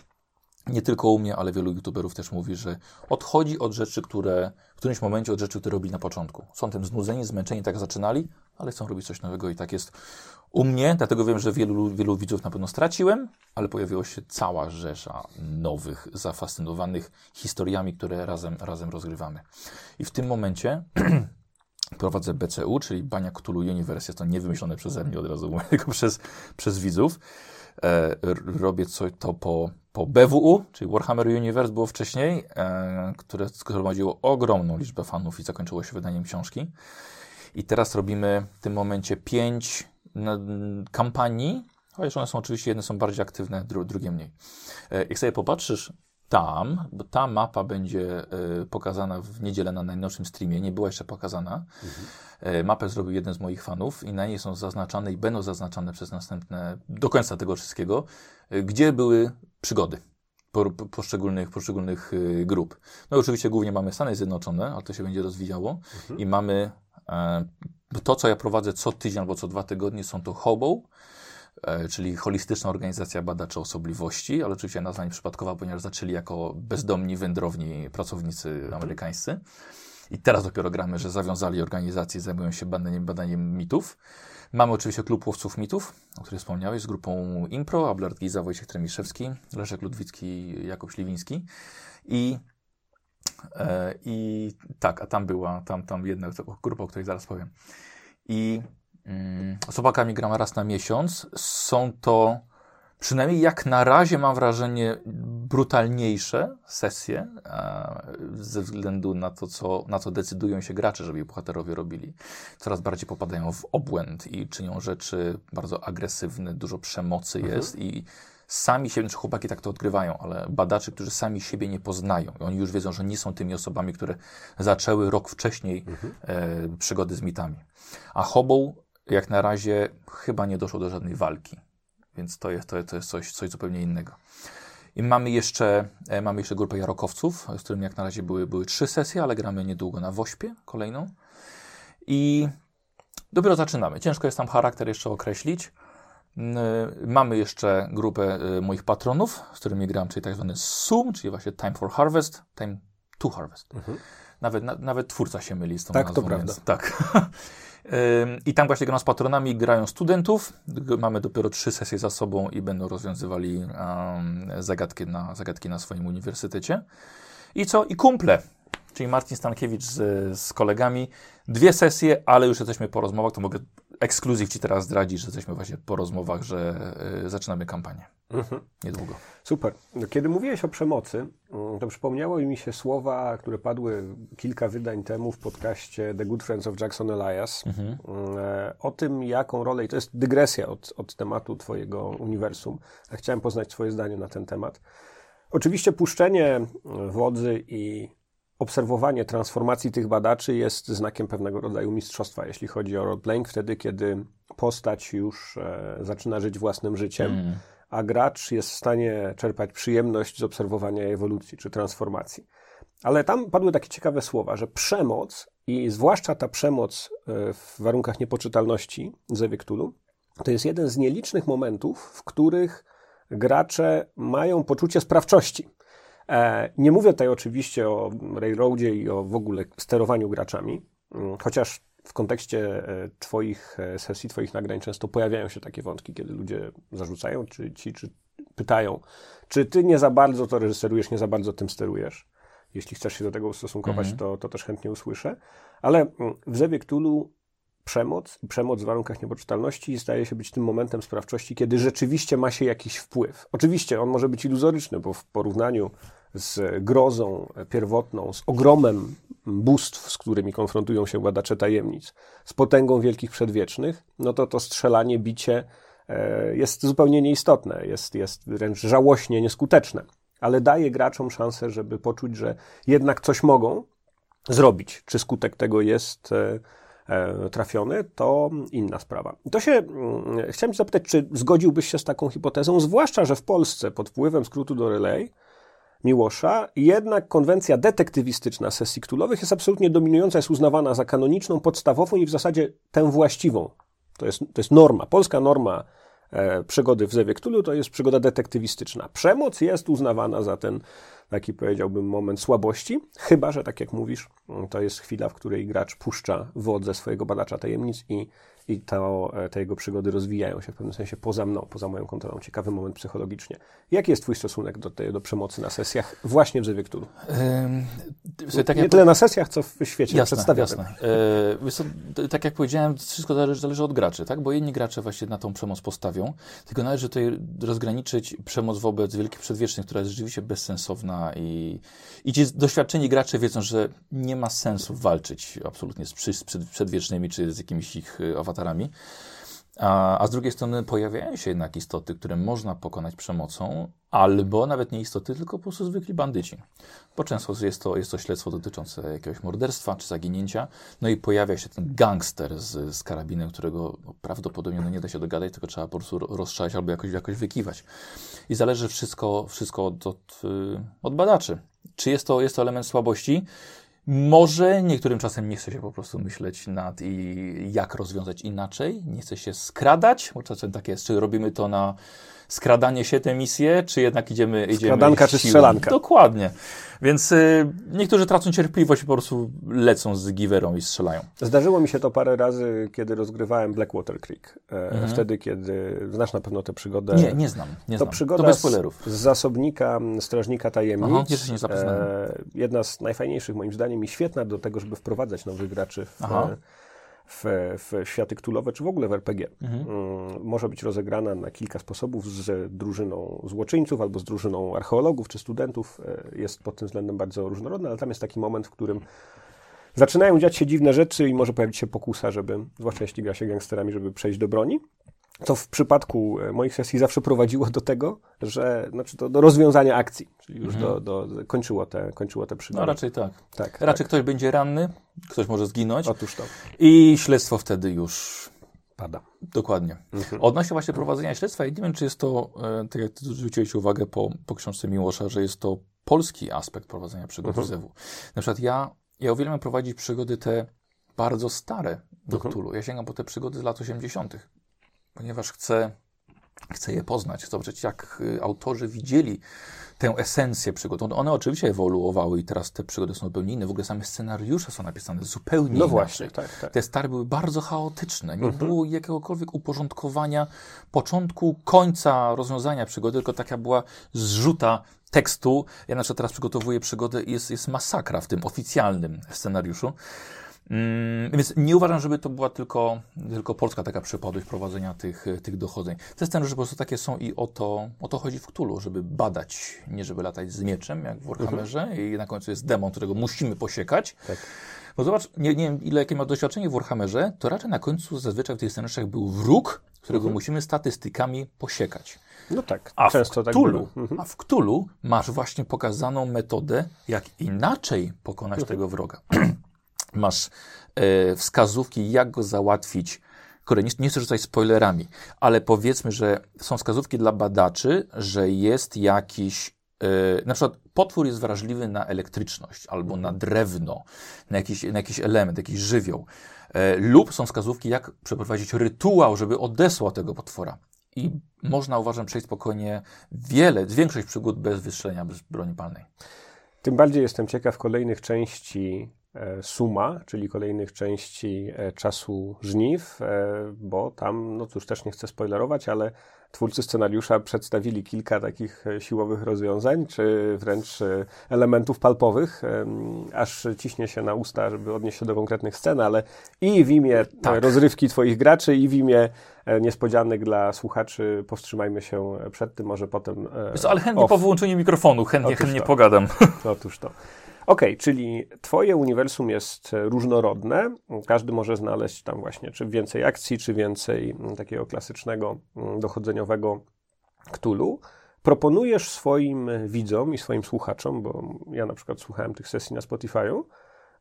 Nie tylko u mnie, ale wielu youtuberów też mówi, że odchodzi od rzeczy, które w którymś momencie od rzeczy, które robili na początku. Są tym znudzeni, zmęczeni, tak zaczynali, ale chcą robić coś nowego i tak jest u mnie, dlatego wiem, że wielu, wielu widzów na pewno straciłem, ale pojawiła się cała rzesza nowych, zafascynowanych historiami, które razem, razem rozgrywamy. I w tym momencie prowadzę BCU, czyli Bania Cthulhu Universe. Jest to niewymyślone przeze mnie od razu, tylko przez, przez widzów. E, robię co, to po, po BWU, czyli Warhammer Universe było wcześniej, e, które zgromadziło ogromną liczbę fanów i zakończyło się wydaniem książki. I teraz robimy w tym momencie pięć kampanii, chociaż one są oczywiście, jedne są bardziej aktywne, dru, drugie mniej. E, jak sobie popatrzysz tam, bo ta mapa będzie e, pokazana w niedzielę na najnowszym streamie, nie była jeszcze pokazana. E, mapę zrobił jeden z moich fanów i na niej są zaznaczane i będą zaznaczane przez następne, do końca tego wszystkiego, gdzie były przygody po, po, poszczególnych, poszczególnych grup. No i oczywiście głównie mamy Stany Zjednoczone, ale to się będzie rozwijało i mamy to, co ja prowadzę co tydzień albo co dwa tygodnie, są to HOBO, e, czyli Holistyczna Organizacja Badaczy Osobliwości, ale oczywiście nazwa nieprzypadkowa, ponieważ zaczęli jako bezdomni, wędrowni pracownicy amerykańscy. I teraz dopiero gramy, że zawiązali organizację, zajmują się badaniem, badaniem mitów. Mamy oczywiście Klub Łowców Mitów, o którym wspomniałeś, z grupą Impro, Ablard Giza, Wojciech Tremiszewski, Leszek Ludwicki, Jakub Śliwiński. I, I tak, a tam była, tam, tam jedna grupa, o której zaraz powiem. I mm, z gramy raz na miesiąc. Są to przynajmniej jak na razie mam wrażenie brutalniejsze sesje e, ze względu na to, co, na co decydują się gracze, żeby bohaterowie robili. Coraz bardziej popadają w obłęd i czynią rzeczy bardzo agresywne, dużo przemocy jest i sami siebie, czy chłopaki tak to odgrywają, ale badacze, którzy sami siebie nie poznają i oni już wiedzą, że nie są tymi osobami, które zaczęły rok wcześniej e, przygody z mitami. A Hobą jak na razie chyba nie doszło do żadnej walki. Więc to jest, to, to jest coś, coś zupełnie innego. I mamy jeszcze, e, mamy jeszcze grupę jarokowców, z którymi jak na razie były, były trzy sesje, ale gramy niedługo na Wośpie kolejną. I dopiero zaczynamy. Ciężko jest tam charakter jeszcze określić. Mm, Mamy jeszcze grupę y, moich patronów, z którymi gram, czyli tak zwany SUM, czyli właśnie Time for Harvest, Time to Harvest. Nawet, na, nawet twórca się myli z tą Tak, to nazwą, prawda. Więc, tak. I tam właśnie gram z patronami, grają studentów. Mamy dopiero trzy sesje za sobą i będą rozwiązywali em, zagadki, na, zagadki na swoim uniwersytecie. I co? I kumple. Czyli Marcin Stankiewicz z, z kolegami. Dwie sesje, ale już jesteśmy po rozmowach. To mogę ekskluzyw Ci teraz zdradzić, że jesteśmy właśnie po rozmowach, że y, zaczynamy kampanię. Mhm. Niedługo. Super. No, Kiedy mówiłeś o przemocy, mm, to przypomniało mi się słowa, które padły kilka wydań temu w podcaście The Good Friends of Jackson Elias. Mhm. Mm, e, O tym, jaką rolę, i to jest dygresja od, od tematu Twojego uniwersum, chciałem poznać Twoje zdanie na ten temat. Oczywiście puszczenie mm, wodzy i obserwowanie transformacji tych badaczy jest znakiem pewnego rodzaju mistrzostwa, jeśli chodzi o roleplaying, wtedy, kiedy postać już e, zaczyna żyć własnym życiem Mm. a gracz jest w stanie czerpać przyjemność z obserwowania ewolucji czy transformacji. Ale tam padły takie ciekawe słowa, że przemoc i zwłaszcza ta przemoc e, w warunkach niepoczytalności Zewie Cthulhu, to jest jeden z nielicznych momentów, w których gracze mają poczucie sprawczości. E, Nie mówię tutaj oczywiście o Railroadzie i o w ogóle sterowaniu graczami, mm, chociaż w kontekście e, Twoich e, sesji, Twoich nagrań często pojawiają się takie wątki, kiedy ludzie zarzucają, czy ci, czy pytają, czy Ty nie za bardzo to reżyserujesz, nie za bardzo tym sterujesz. Jeśli chcesz się do tego ustosunkować, Mhm. to, to też chętnie usłyszę. Ale mm, w Zewie Cthulhu przemoc przemoc w warunkach niepoczytalności zdaje się być tym momentem sprawczości, kiedy rzeczywiście ma się jakiś wpływ. Oczywiście on może być iluzoryczny, bo w porównaniu z grozą pierwotną, z ogromem bóstw, z którymi konfrontują się badacze tajemnic, z potęgą wielkich przedwiecznych, no to to strzelanie, bicie e, jest zupełnie nieistotne, jest, jest wręcz żałośnie nieskuteczne, ale daje graczom szansę, żeby poczuć, że jednak coś mogą zrobić. Czy skutek tego jest e, trafiony, to inna sprawa. To się, mm, chciałem Cię zapytać, czy zgodziłbyś się z taką hipotezą, zwłaszcza, że w Polsce pod wpływem skrótu do relay Miłosza, jednak konwencja detektywistyczna sesji ktulowych jest absolutnie dominująca, jest uznawana za kanoniczną, podstawową i w zasadzie tę właściwą. To jest, to jest norma. Polska norma e, przygody w Zewie Cthulhu to jest przygoda detektywistyczna. Przemoc jest uznawana za ten taki powiedziałbym moment słabości, chyba że tak jak mówisz, to jest chwila, w której gracz puszcza wodze swojego badacza tajemnic i, i to, e, te jego przygody rozwijają się w pewnym sensie poza mną, poza moją kontrolą. Ciekawy moment psychologicznie. Jaki jest twój stosunek do, tej, do przemocy na sesjach właśnie w sobie tak Nie tyle na sesjach, co w świecie Jasne, przedstawionym. jasne. E, tak jak powiedziałem, wszystko zależy, zależy od graczy, tak? Bo jedni gracze właśnie na tą przemoc postawią, tylko należy tutaj rozgraniczyć przemoc wobec wielkich przedwiecznych, która jest rzeczywiście bezsensowna i, i ci doświadczeni gracze wiedzą, że nie ma sensu walczyć absolutnie z, z przed, przedwiecznymi czy z jakimiś ich y, A, a z drugiej strony pojawiają się jednak istoty, które można pokonać przemocą, albo nawet nie istoty, tylko po prostu zwykli bandyci. Bo często jest to, jest to śledztwo dotyczące jakiegoś morderstwa czy zaginięcia, no i pojawia się ten gangster z, z karabinem, którego no, prawdopodobnie no, nie da się dogadać, tylko trzeba po prostu ro- rozstrzelać albo jakoś, jakoś wykiwać. I zależy wszystko, wszystko od, od, y, od badaczy. Czy jest to, jest to element słabości? Może niektórym czasem nie chce się po prostu myśleć nad i jak rozwiązać inaczej, nie chce się skradać, bo czasem tak jest, czy robimy to na skradanie się tę misję, czy jednak idziemy... idziemy Skradanka czy strzelanka. Dokładnie. Więc y, niektórzy tracą cierpliwość i po prostu lecą z giwerą i strzelają. Zdarzyło mi się to parę razy, kiedy rozgrywałem Blackwater Creek. E, Mhm. Wtedy, kiedy znasz na pewno tę przygodę. Nie, nie znam, nie To znam. przygoda to bez z, spoilerów. z zasobnika m, Strażnika Tajemnic. Aha, jeszcze nie zapoznałem. E, jedna z najfajniejszych moim zdaniem i świetna do tego, żeby wprowadzać nowych graczy w, Aha. e, w, w światy ktulowe, czy w ogóle w RPG. Mhm. Mm, Może być rozegrana na kilka sposobów z drużyną złoczyńców albo z drużyną archeologów czy studentów. E, Jest pod tym względem bardzo różnorodna, ale tam jest taki moment, w którym zaczynają dziać się dziwne rzeczy i może pojawić się pokusa, żeby, zwłaszcza jeśli gra się gangsterami, żeby przejść do broni. Co w przypadku e, moich sesji zawsze prowadziło do tego, że znaczy do, do rozwiązania akcji, czyli już do, do, kończyło te, kończyło te przygody. Mhm. No raczej tak. tak, Raczej ktoś będzie ranny, ktoś może zginąć tak. Otóż to i śledztwo wtedy już pada. Dokładnie. Odnośnie właśnie prowadzenia śledztwa, ja nie wiem, czy jest to, e, tak jak ty zwróciłeś uwagę po, po książce Miłosza, że jest to polski aspekt prowadzenia przygód Mhm. w. Na przykład ja, ja uwielbiam prowadzić przygody te bardzo stare do Cthulhu. Ja sięgam po te przygody z lat 80., ponieważ chcę, chcę je poznać, chcę zobaczyć, jak y, autorzy widzieli tę esencję przygód. One, one oczywiście ewoluowały i teraz te przygody są zupełnie inne. W ogóle same scenariusze są napisane zupełnie No inaczej. właśnie, tak, tak. Te stare były bardzo chaotyczne. Nie było jakiegokolwiek uporządkowania początku, końca rozwiązania przygody, tylko taka była zrzuta tekstu. Ja na przykład teraz przygotowuję przygodę i jest, jest masakra w tym oficjalnym scenariuszu. Mm, więc nie uważam, żeby to była tylko, tylko polska taka przypadłość prowadzenia tych, tych dochodzeń. Te scenariusze po prostu takie są i o to, o to chodzi w Cthulhu, żeby badać, nie żeby latać z mieczem, jak w Warhammerze i na końcu jest demon, którego musimy posiekać. Tak. Bo zobacz, nie, nie wiem ile jakie ma doświadczenie w Warhammerze, to raczej na końcu zazwyczaj w tych scenariuszach był wróg, którego musimy statystykami posiekać. No tak, A często w tak Cthulhu, było. Mhm. A w Cthulhu masz właśnie pokazaną metodę, jak inaczej pokonać Mhm. tego wroga. masz e, wskazówki, jak go załatwić. Kurde, nie, nie chcę rzucać spoilerami, ale powiedzmy, że są wskazówki dla badaczy, że jest jakiś. E, na przykład potwór jest wrażliwy na elektryczność albo na drewno, na jakiś, na jakiś element, jakiś żywioł. E, lub są wskazówki, jak przeprowadzić rytuał, żeby odesłał tego potwora. I można, uważam, przejść spokojnie wiele, większość przygód bez wystrzelenia, bez broni palnej. Tym bardziej jestem ciekaw kolejnych części Suma, czyli kolejnych części e, Czasu Żniw, e, bo tam, no cóż, też nie chcę spoilerować, ale twórcy scenariusza przedstawili kilka takich e, siłowych rozwiązań, czy wręcz e, elementów palpowych, aż ciśnie się na usta, żeby odnieść się do konkretnych scen, ale i w imię e, Tak. rozrywki twoich graczy, i w imię e, niespodzianek dla słuchaczy powstrzymajmy się przed tym, może potem... e, co, ale chętnie off. po wyłączeniu mikrofonu, chętnie, Otóż chętnie to. pogadam. Otóż to. Okej, czyli twoje uniwersum jest e, różnorodne. Każdy może znaleźć tam właśnie czy więcej akcji, czy więcej mm, takiego klasycznego, mm, dochodzeniowego Cthulhu. Proponujesz swoim widzom i swoim słuchaczom, bo ja na przykład słuchałem tych sesji na Spotify'u,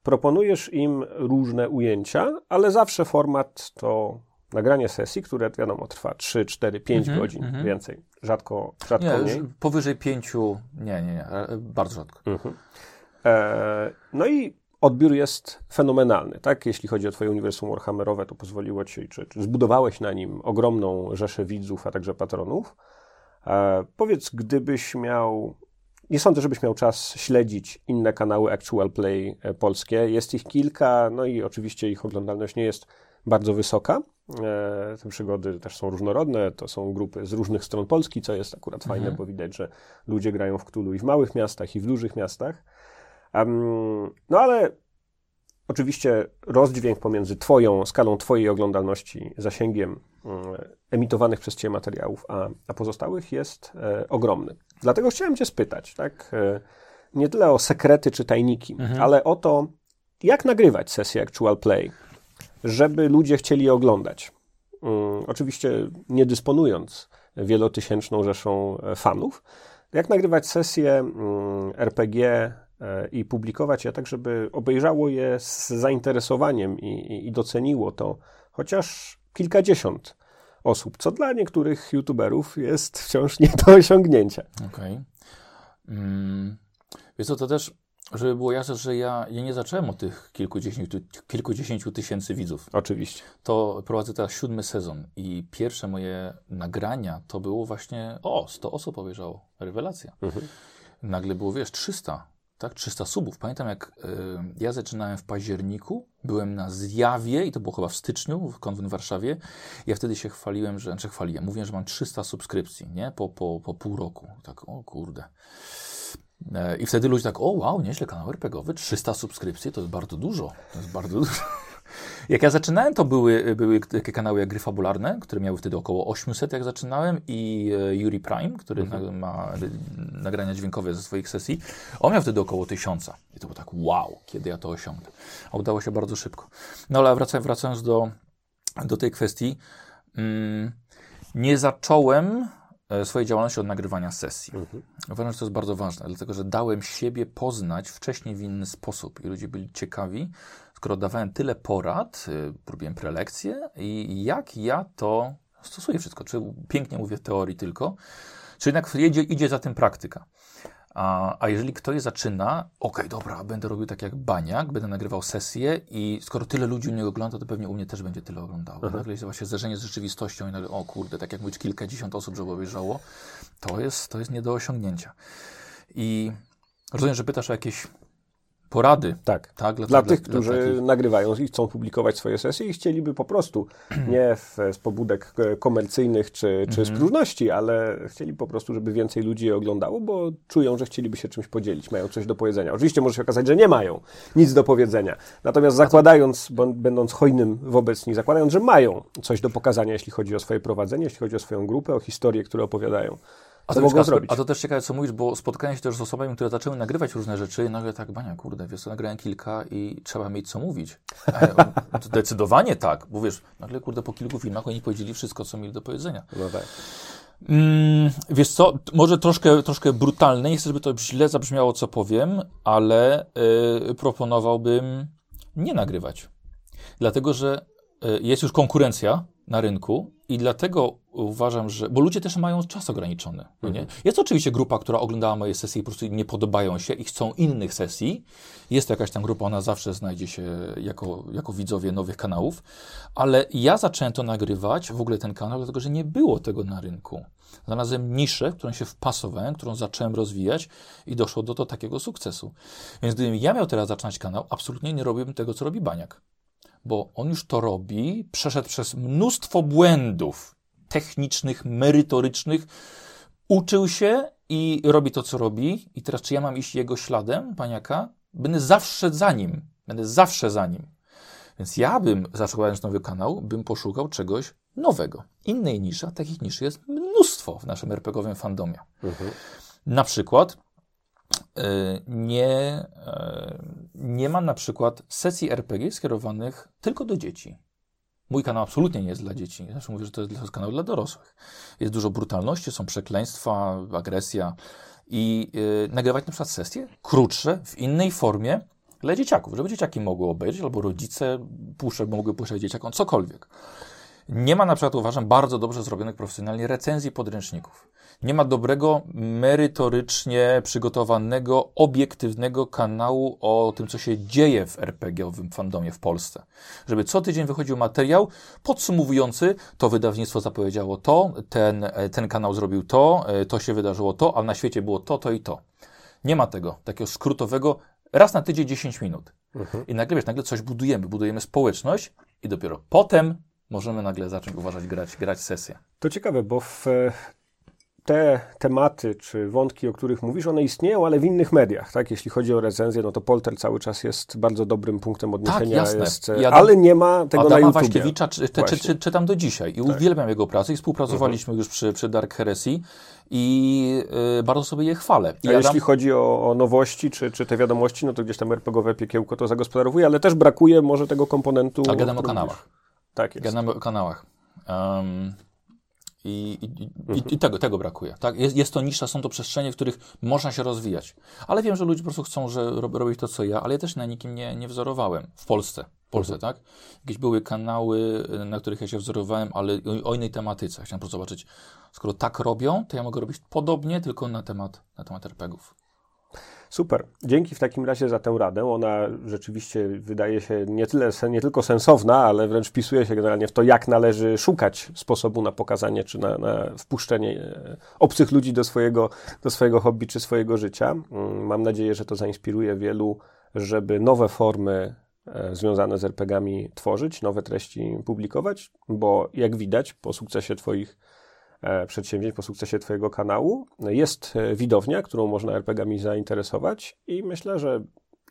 proponujesz im różne ujęcia, ale zawsze format to nagranie sesji, które wiadomo trwa 3, 4, 5 Mhm, godzin, mhm. więcej. Rzadko, rzadko Nie, mniej. powyżej pięciu, nie, nie, nie, e, bardzo rzadko. Mhm. E, no i odbiór jest fenomenalny, tak? Jeśli chodzi o twoje uniwersum Warhammerowe, to pozwoliło ci, czy, czy zbudowałeś na nim ogromną rzeszę widzów, a także patronów. E, powiedz, gdybyś miał... Nie sądzę, żebyś miał czas śledzić inne kanały Actual Play e, polskie. Jest ich kilka, no i oczywiście ich oglądalność nie jest bardzo wysoka. E, te przygody też są różnorodne, to są grupy z różnych stron Polski, co jest akurat fajne, bo widać, że ludzie grają w Cthulhu i w małych miastach, i w dużych miastach. No ale oczywiście rozdźwięk pomiędzy twoją, skalą twojej oglądalności, zasięgiem mm, emitowanych przez ciebie materiałów, a, a pozostałych jest e, ogromny. Dlatego chciałem cię spytać, tak, e, nie tyle o sekrety czy tajniki, ale o to, jak nagrywać sesję Actual Play, żeby ludzie chcieli je oglądać. Mm, oczywiście nie dysponując wielotysięczną rzeszą e, fanów, jak nagrywać sesje mm, RPG i publikować je tak, żeby obejrzało je z zainteresowaniem i, i, doceniło to chociaż kilkadziesiąt osób, co dla niektórych youtuberów jest wciąż nie do osiągnięcia. Okej. Mm, wiesz co, to też, żeby było jasne, że ja, ja nie zacząłem od tych kilkudziesięciu, kilkudziesięciu tysięcy widzów. Oczywiście. To prowadzę teraz siódmy sezon i pierwsze moje nagrania to było właśnie, o, 100 osób obejrzało. Rewelacja. Mhm. Nagle było, wiesz, 300, tak? 300 subów. Pamiętam, jak y, ja zaczynałem w październiku, byłem na zjawie i to było chyba w styczniu, w konwent w Warszawie. Ja wtedy się chwaliłem, że, znaczy chwaliłem, mówiłem, że mam 300 subskrypcji, nie? Po, po, po pół roku. Tak, o kurde. E, I wtedy ludzie tak, o wow, nieźle, kanał RPGowy, 300 subskrypcji, to jest bardzo dużo. To jest bardzo dużo. Jak ja zaczynałem, to były, były takie kanały jak Gry Fabularne, które miały wtedy około 800, jak zaczynałem, i e, Yuri Prime, który na, ma nagrania dźwiękowe ze swoich sesji. On miał wtedy około 1000. I to było tak, wow, kiedy ja to osiągnę. A udało się bardzo szybko. No ale wracając, wracając do, do tej kwestii, mm, nie zacząłem e, swojej działalności od nagrywania sesji. Uważam, że to jest bardzo ważne, dlatego że dałem siebie poznać wcześniej w inny sposób i ludzie byli ciekawi, skoro dawałem tyle porad, y, robiłem prelekcje i jak ja to stosuję wszystko. Czy pięknie mówię w teorii tylko, czy jednak idzie, idzie za tym praktyka. A, a jeżeli ktoś zaczyna, okej, dobra, będę robił tak jak Baniak, będę nagrywał sesję i skoro tyle ludzi u mnie ogląda, to pewnie u mnie też będzie tyle oglądało. Nagle jest właśnie zderzenie z rzeczywistością i nagle, o kurde, tak jak mówisz, kilkadziesiąt osób, żeby obejrzało, to jest, to jest nie do osiągnięcia. I rozumiem, że pytasz o jakieś porady, Tak. tak? Dla tych, którzy takich- nagrywają i chcą publikować swoje sesje i chcieliby po prostu, nie w, z pobudek komercyjnych czy, czy z Mhm. próżności, ale chcieli po prostu, żeby więcej ludzi je oglądało, bo czują, że chcieliby się czymś podzielić, mają coś do powiedzenia. Oczywiście może się okazać, że nie mają nic do powiedzenia. Natomiast zakładając, będąc hojnym wobec nich, zakładając, że mają coś do pokazania, jeśli chodzi o swoje prowadzenie, jeśli chodzi o swoją grupę, o historie, które opowiadają, A to, mogą zrobić? a to też ciekawe, co mówisz, bo spotkałem się też z osobami, które zaczęły nagrywać różne rzeczy i nagle tak, bania, kurde, wiesz nagrałem kilka i trzeba mieć co mówić. To Zdecydowanie tak, bo wiesz, nagle, kurde, po kilku filmach oni powiedzieli wszystko, co mieli do powiedzenia. No tak. Mm, wiesz co, może troszkę, troszkę brutalne, nie chcę, żeby to źle zabrzmiało, co powiem, ale y, proponowałbym nie nagrywać. Dlatego, że y, jest już konkurencja na rynku i dlatego uważam, że. Bo ludzie też mają czas ograniczony. no Nie? Jest oczywiście grupa, która oglądała moje sesje i po prostu nie podobają się i chcą innych sesji. Jest to jakaś tam grupa, ona zawsze znajdzie się jako, jako widzowie nowych kanałów, ale ja zacząłem to nagrywać, w ogóle ten kanał, dlatego że nie było tego na rynku. Znalazłem niszę, w którą się wpasowałem, którą zacząłem rozwijać i doszło do, do takiego sukcesu. Więc gdybym ja miał teraz zaczynać kanał, absolutnie nie robiłbym tego, co robi Baniak bo on już to robi, przeszedł przez mnóstwo błędów technicznych, merytorycznych, uczył się i robi to, co robi. I teraz, czy ja mam iść jego śladem, paniaka? Będę zawsze za nim. Będę zawsze za nim. Więc ja bym, zakładając nowy kanał, bym poszukał czegoś nowego. Innej niszy, a takich niszy jest mnóstwo w naszym RPGowym fandomie. Na przykład nie, y, nie ma na przykład sesji RPG skierowanych tylko do dzieci. Mój kanał absolutnie nie jest dla dzieci. Zawsze mówię, że to jest kanał dla dorosłych. Jest dużo brutalności, są przekleństwa, agresja. I y, nagrywać na przykład sesje krótsze, w innej formie dla dzieciaków, żeby dzieciaki mogły obejrzeć, albo rodzice puszczać, mogły puszczać dzieciakom, cokolwiek. Nie ma na przykład, uważam, bardzo dobrze zrobionych profesjonalnie recenzji podręczników. Nie ma dobrego, merytorycznie przygotowanego, obiektywnego kanału o tym, co się dzieje w RPG-owym fandomie w Polsce. Żeby co tydzień wychodził materiał podsumowujący, to wydawnictwo zapowiedziało to, ten, e, ten kanał zrobił to, e, to się wydarzyło to, a na świecie było to, to i to. Nie ma tego, takiego skrótowego, raz na tydzień 10 minut. I nagle, wiesz, nagle coś budujemy, budujemy społeczność i dopiero potem możemy nagle zacząć uważać grać, grać sesję. To ciekawe, bo w e, te tematy czy wątki, o których mówisz, one istnieją, ale w innych mediach, tak? Jeśli chodzi o recenzję, no to Polter cały czas jest bardzo dobrym punktem odniesienia, jasne. jest, e, Ja ale nie ma tego na Adama YouTubie. Waśkiewicza czy, czy, czy, czy, czytam do dzisiaj i uwielbiam jego pracę i współpracowaliśmy już przy, przy Dark Heresy i y, bardzo sobie je chwalę. I A Adam- jeśli chodzi o, o nowości, czy, czy te wiadomości, no to gdzieś tam RPGowe piekiełko to zagospodarowuje, ale też brakuje może tego komponentu... A gadam o kanałach. Tak jest. Gadamy o kanałach. Um, I, i, i, i tego, tego brakuje. Tak? Jest, jest to nisza, są to przestrzenie, w których można się rozwijać. Ale wiem, że ludzie po prostu chcą że rob, robić to, co ja, ale ja też na nikim nie, nie wzorowałem. W Polsce. W Polsce, tak? Jakieś były kanały, na których ja się wzorowałem, ale o, o innej tematyce. Chciałem po prostu zobaczyć, skoro tak robią, to ja mogę robić podobnie, tylko na temat, na temat RPGów. Super. Dzięki w takim razie za tę radę. Ona rzeczywiście wydaje się nie, tyle, nie tylko sensowna, ale wręcz wpisuje się generalnie w to, jak należy szukać sposobu na pokazanie czy na, na wpuszczenie e, obcych ludzi do swojego, do swojego hobby czy swojego życia. Mm, Mam nadzieję, że to zainspiruje wielu, żeby nowe formy e, związane z RPGami tworzyć, nowe treści publikować, bo jak widać po sukcesie Twoich przedsięwzięć, po sukcesie Twojego kanału. Jest e, widownia, którą można RPG-ami zainteresować i myślę, że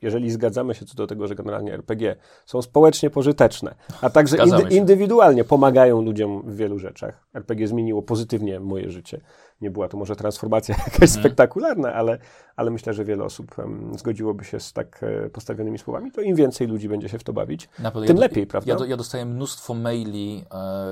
jeżeli zgadzamy się co do tego, że generalnie RPG są społecznie pożyteczne, a także indy- indywidualnie pomagają ludziom w wielu rzeczach. RPG zmieniło pozytywnie moje życie. Nie była to może transformacja jakaś Mhm. spektakularna, ale, ale myślę, że wiele osób em, zgodziłoby się z tak e, postawionymi słowami. To im więcej ludzi będzie się w to bawić, tym ja, lepiej, prawda? Ja, ja dostaję mnóstwo maili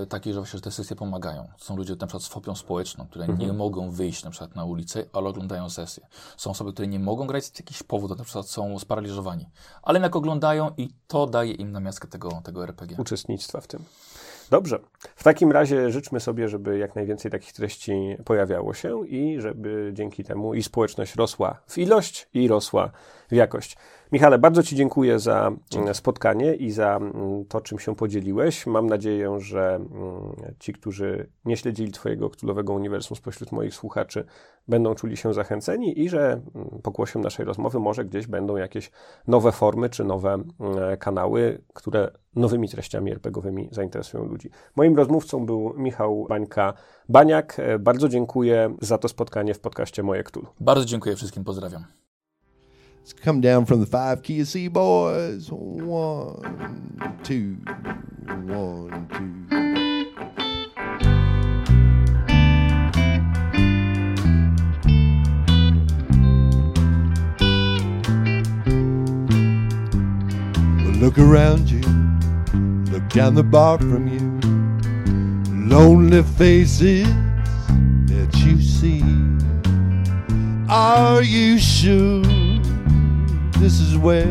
e, takich, że właśnie że te sesje pomagają. Są ludzie na przykład z fobią społeczną, które Mhm. nie mogą wyjść na przykład na ulicę, ale oglądają sesje. Są osoby, które nie mogą grać z jakichś powodów, na przykład są sparaliżowani. Ale jednak oglądają i to daje im namiastkę tego, tego RPG. uczestnictwa w tym. Dobrze. W takim razie życzmy sobie, żeby jak najwięcej takich treści pojawiało się i żeby dzięki temu i społeczność rosła w ilość i rosła w jakość. Michale, bardzo Ci dziękuję za mm, spotkanie i za mm, to, czym się podzieliłeś. Mam nadzieję, że mm, ci, którzy nie śledzili Twojego Ktulowego Uniwersum spośród moich słuchaczy, będą czuli się zachęceni i że pokłosiem naszej rozmowy może gdzieś będą jakieś nowe formy czy nowe kanały, które nowymi treściami RPGowymi zainteresują ludzi. Moim rozmówcą był Michał Bańka-Baniak. Bardzo dziękuję za to spotkanie w podcaście Moje Ktulu. Bardzo dziękuję wszystkim, pozdrawiam. Let's come down from the five key of C, boys. One, two, one, two. Well, look around you, look down the bar from you. Lonely faces that you see. Are you sure? This is where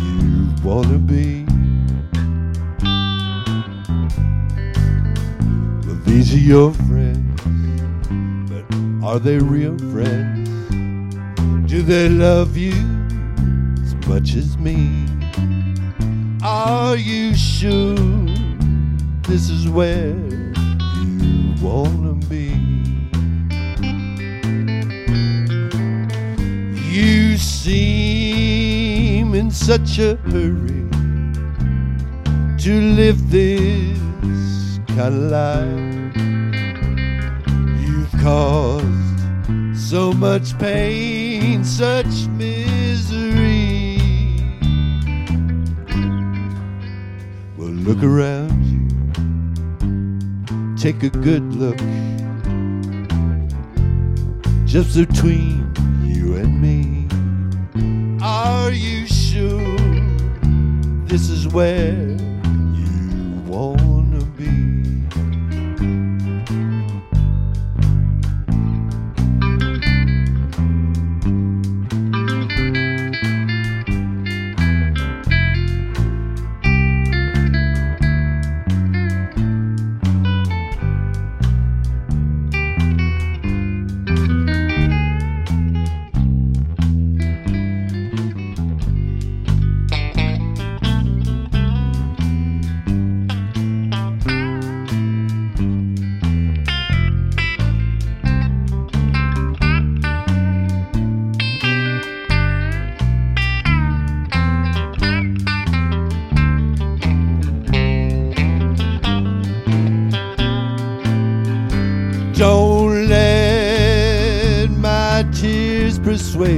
you wanna be. Well, these are your friends, but are they real friends? Do they love you as much as me? Are you sure this is where you wanna be? Seem in such a hurry to live this kind of life. You've caused so much pain, such misery. Well, look around you, take a good look just between this is where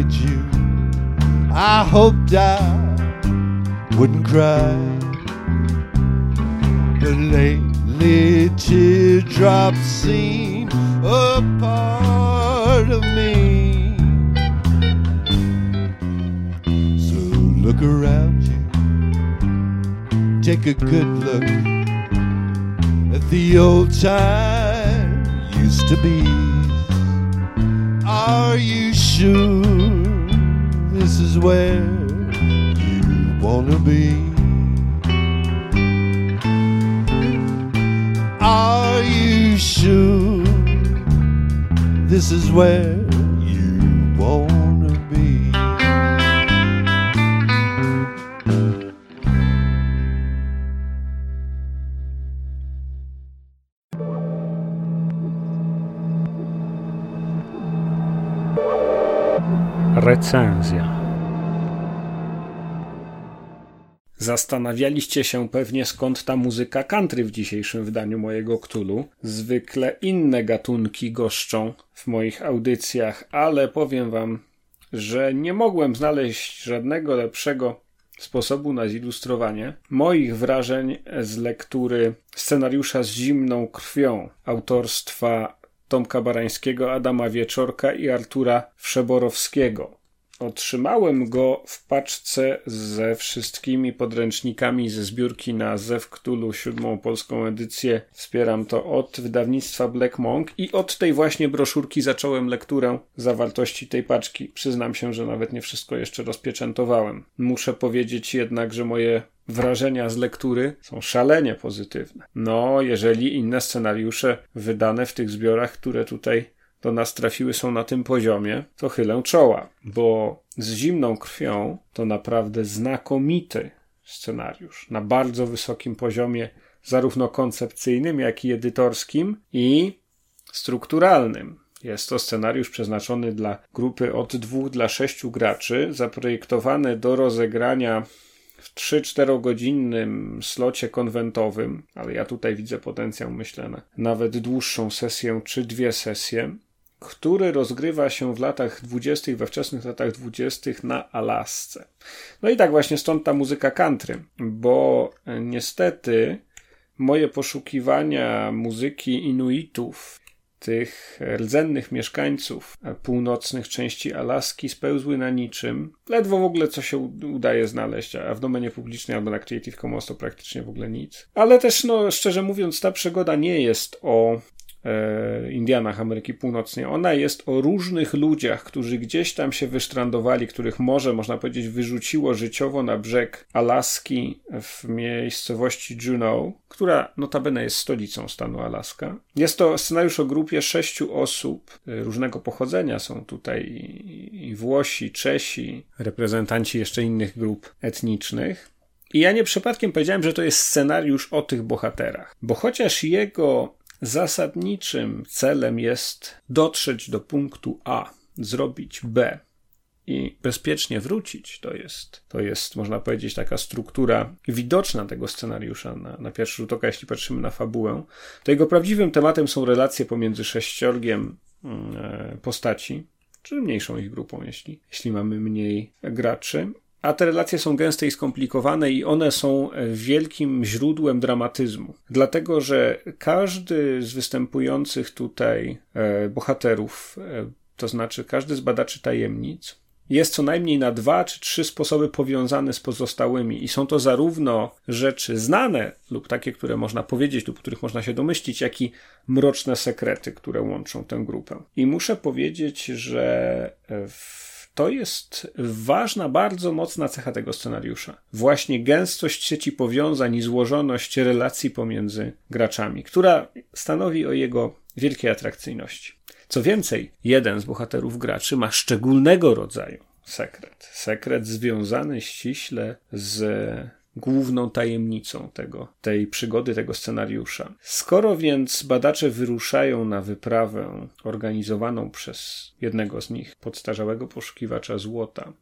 you. I hoped I wouldn't cry. But lately, teardrops seem a part of me. So look around you, take a good look at the old time used to be. Are you sure this is where you wanna be? Are you sure this is where you wanna be? Recenzja. Zastanawialiście się pewnie skąd ta muzyka country w dzisiejszym wydaniu mojego Ktulu. Zwykle inne gatunki goszczą w moich audycjach, ale powiem wam, że nie mogłem znaleźć żadnego lepszego sposobu na zilustrowanie moich wrażeń z lektury scenariusza z zimną krwią autorstwa Tomka Barańskiego, Adama Wieczorka i Artura Wszeborowskiego. Otrzymałem go w paczce ze wszystkimi podręcznikami ze zbiórki na Zew Cthulhu, siódmą polską edycję. Wspieram to od wydawnictwa Black Monk i od tej właśnie broszurki zacząłem lekturę zawartości tej paczki. Przyznam się, że nawet nie wszystko jeszcze rozpieczętowałem. Muszę powiedzieć jednak, że moje wrażenia z lektury są szalenie pozytywne. No, jeżeli inne scenariusze wydane w tych zbiorach, które tutaj do nas trafiły, są na tym poziomie, to chylę czoła, bo z zimną krwią to naprawdę znakomity scenariusz na bardzo wysokim poziomie, zarówno koncepcyjnym, jak i edytorskim i strukturalnym. Jest to scenariusz przeznaczony dla grupy od dwóch dla sześciu graczy, zaprojektowany do rozegrania w 3-4 godzinnym slocie konwentowym, ale ja tutaj widzę potencjał, myślę, na nawet dłuższą sesję czy dwie sesje który rozgrywa się w latach 20., we wczesnych latach 20. na Alasce. No i tak właśnie stąd ta muzyka country, bo niestety moje poszukiwania muzyki Inuitów, tych rdzennych mieszkańców północnych części Alaski spełzły na niczym. Ledwo w ogóle co się udaje znaleźć, a w domenie publicznej albo na Creative Commons to praktycznie w ogóle nic. Ale też, no, szczerze mówiąc, ta przygoda nie jest o E, Indianach Ameryki Północnej. Ona jest o różnych ludziach, którzy gdzieś tam się wysztrandowali, których morze, można powiedzieć, wyrzuciło życiowo na brzeg Alaski w miejscowości Juneau, która notabene jest stolicą stanu Alaska. Jest to scenariusz o grupie sześciu osób e, różnego pochodzenia. Są tutaj i Włosi, Czesi, reprezentanci jeszcze innych grup etnicznych. I ja nie przypadkiem powiedziałem, że to jest scenariusz o tych bohaterach, bo chociaż jego Zasadniczym celem jest dotrzeć do punktu A, zrobić B i bezpiecznie wrócić. To jest, to jest można powiedzieć, taka struktura widoczna tego scenariusza na, na pierwszy rzut oka, jeśli patrzymy na fabułę. To jego prawdziwym tematem są relacje pomiędzy sześciorgiem mm, e, postaci, czy mniejszą ich grupą, jeśli, jeśli mamy mniej graczy a te relacje są gęste i skomplikowane i one są wielkim źródłem dramatyzmu. Dlatego, że każdy z występujących tutaj e, bohaterów, e, to znaczy każdy z badaczy tajemnic, jest co najmniej na dwa czy trzy sposoby powiązane z pozostałymi i są to zarówno rzeczy znane lub takie, które można powiedzieć lub których można się domyślić, jak i mroczne sekrety, które łączą tę grupę. I muszę powiedzieć, że w to jest ważna, bardzo mocna cecha tego scenariusza. Właśnie gęstość sieci powiązań i złożoność relacji pomiędzy graczami, która stanowi o jego wielkiej atrakcyjności. Co więcej, jeden z bohaterów graczy ma szczególnego rodzaju sekret. Sekret związany ściśle z główną tajemnicą tego, tej przygody, tego scenariusza. Skoro więc badacze wyruszają na wyprawę organizowaną przez jednego z nich, podstarzałego poszukiwacza złota,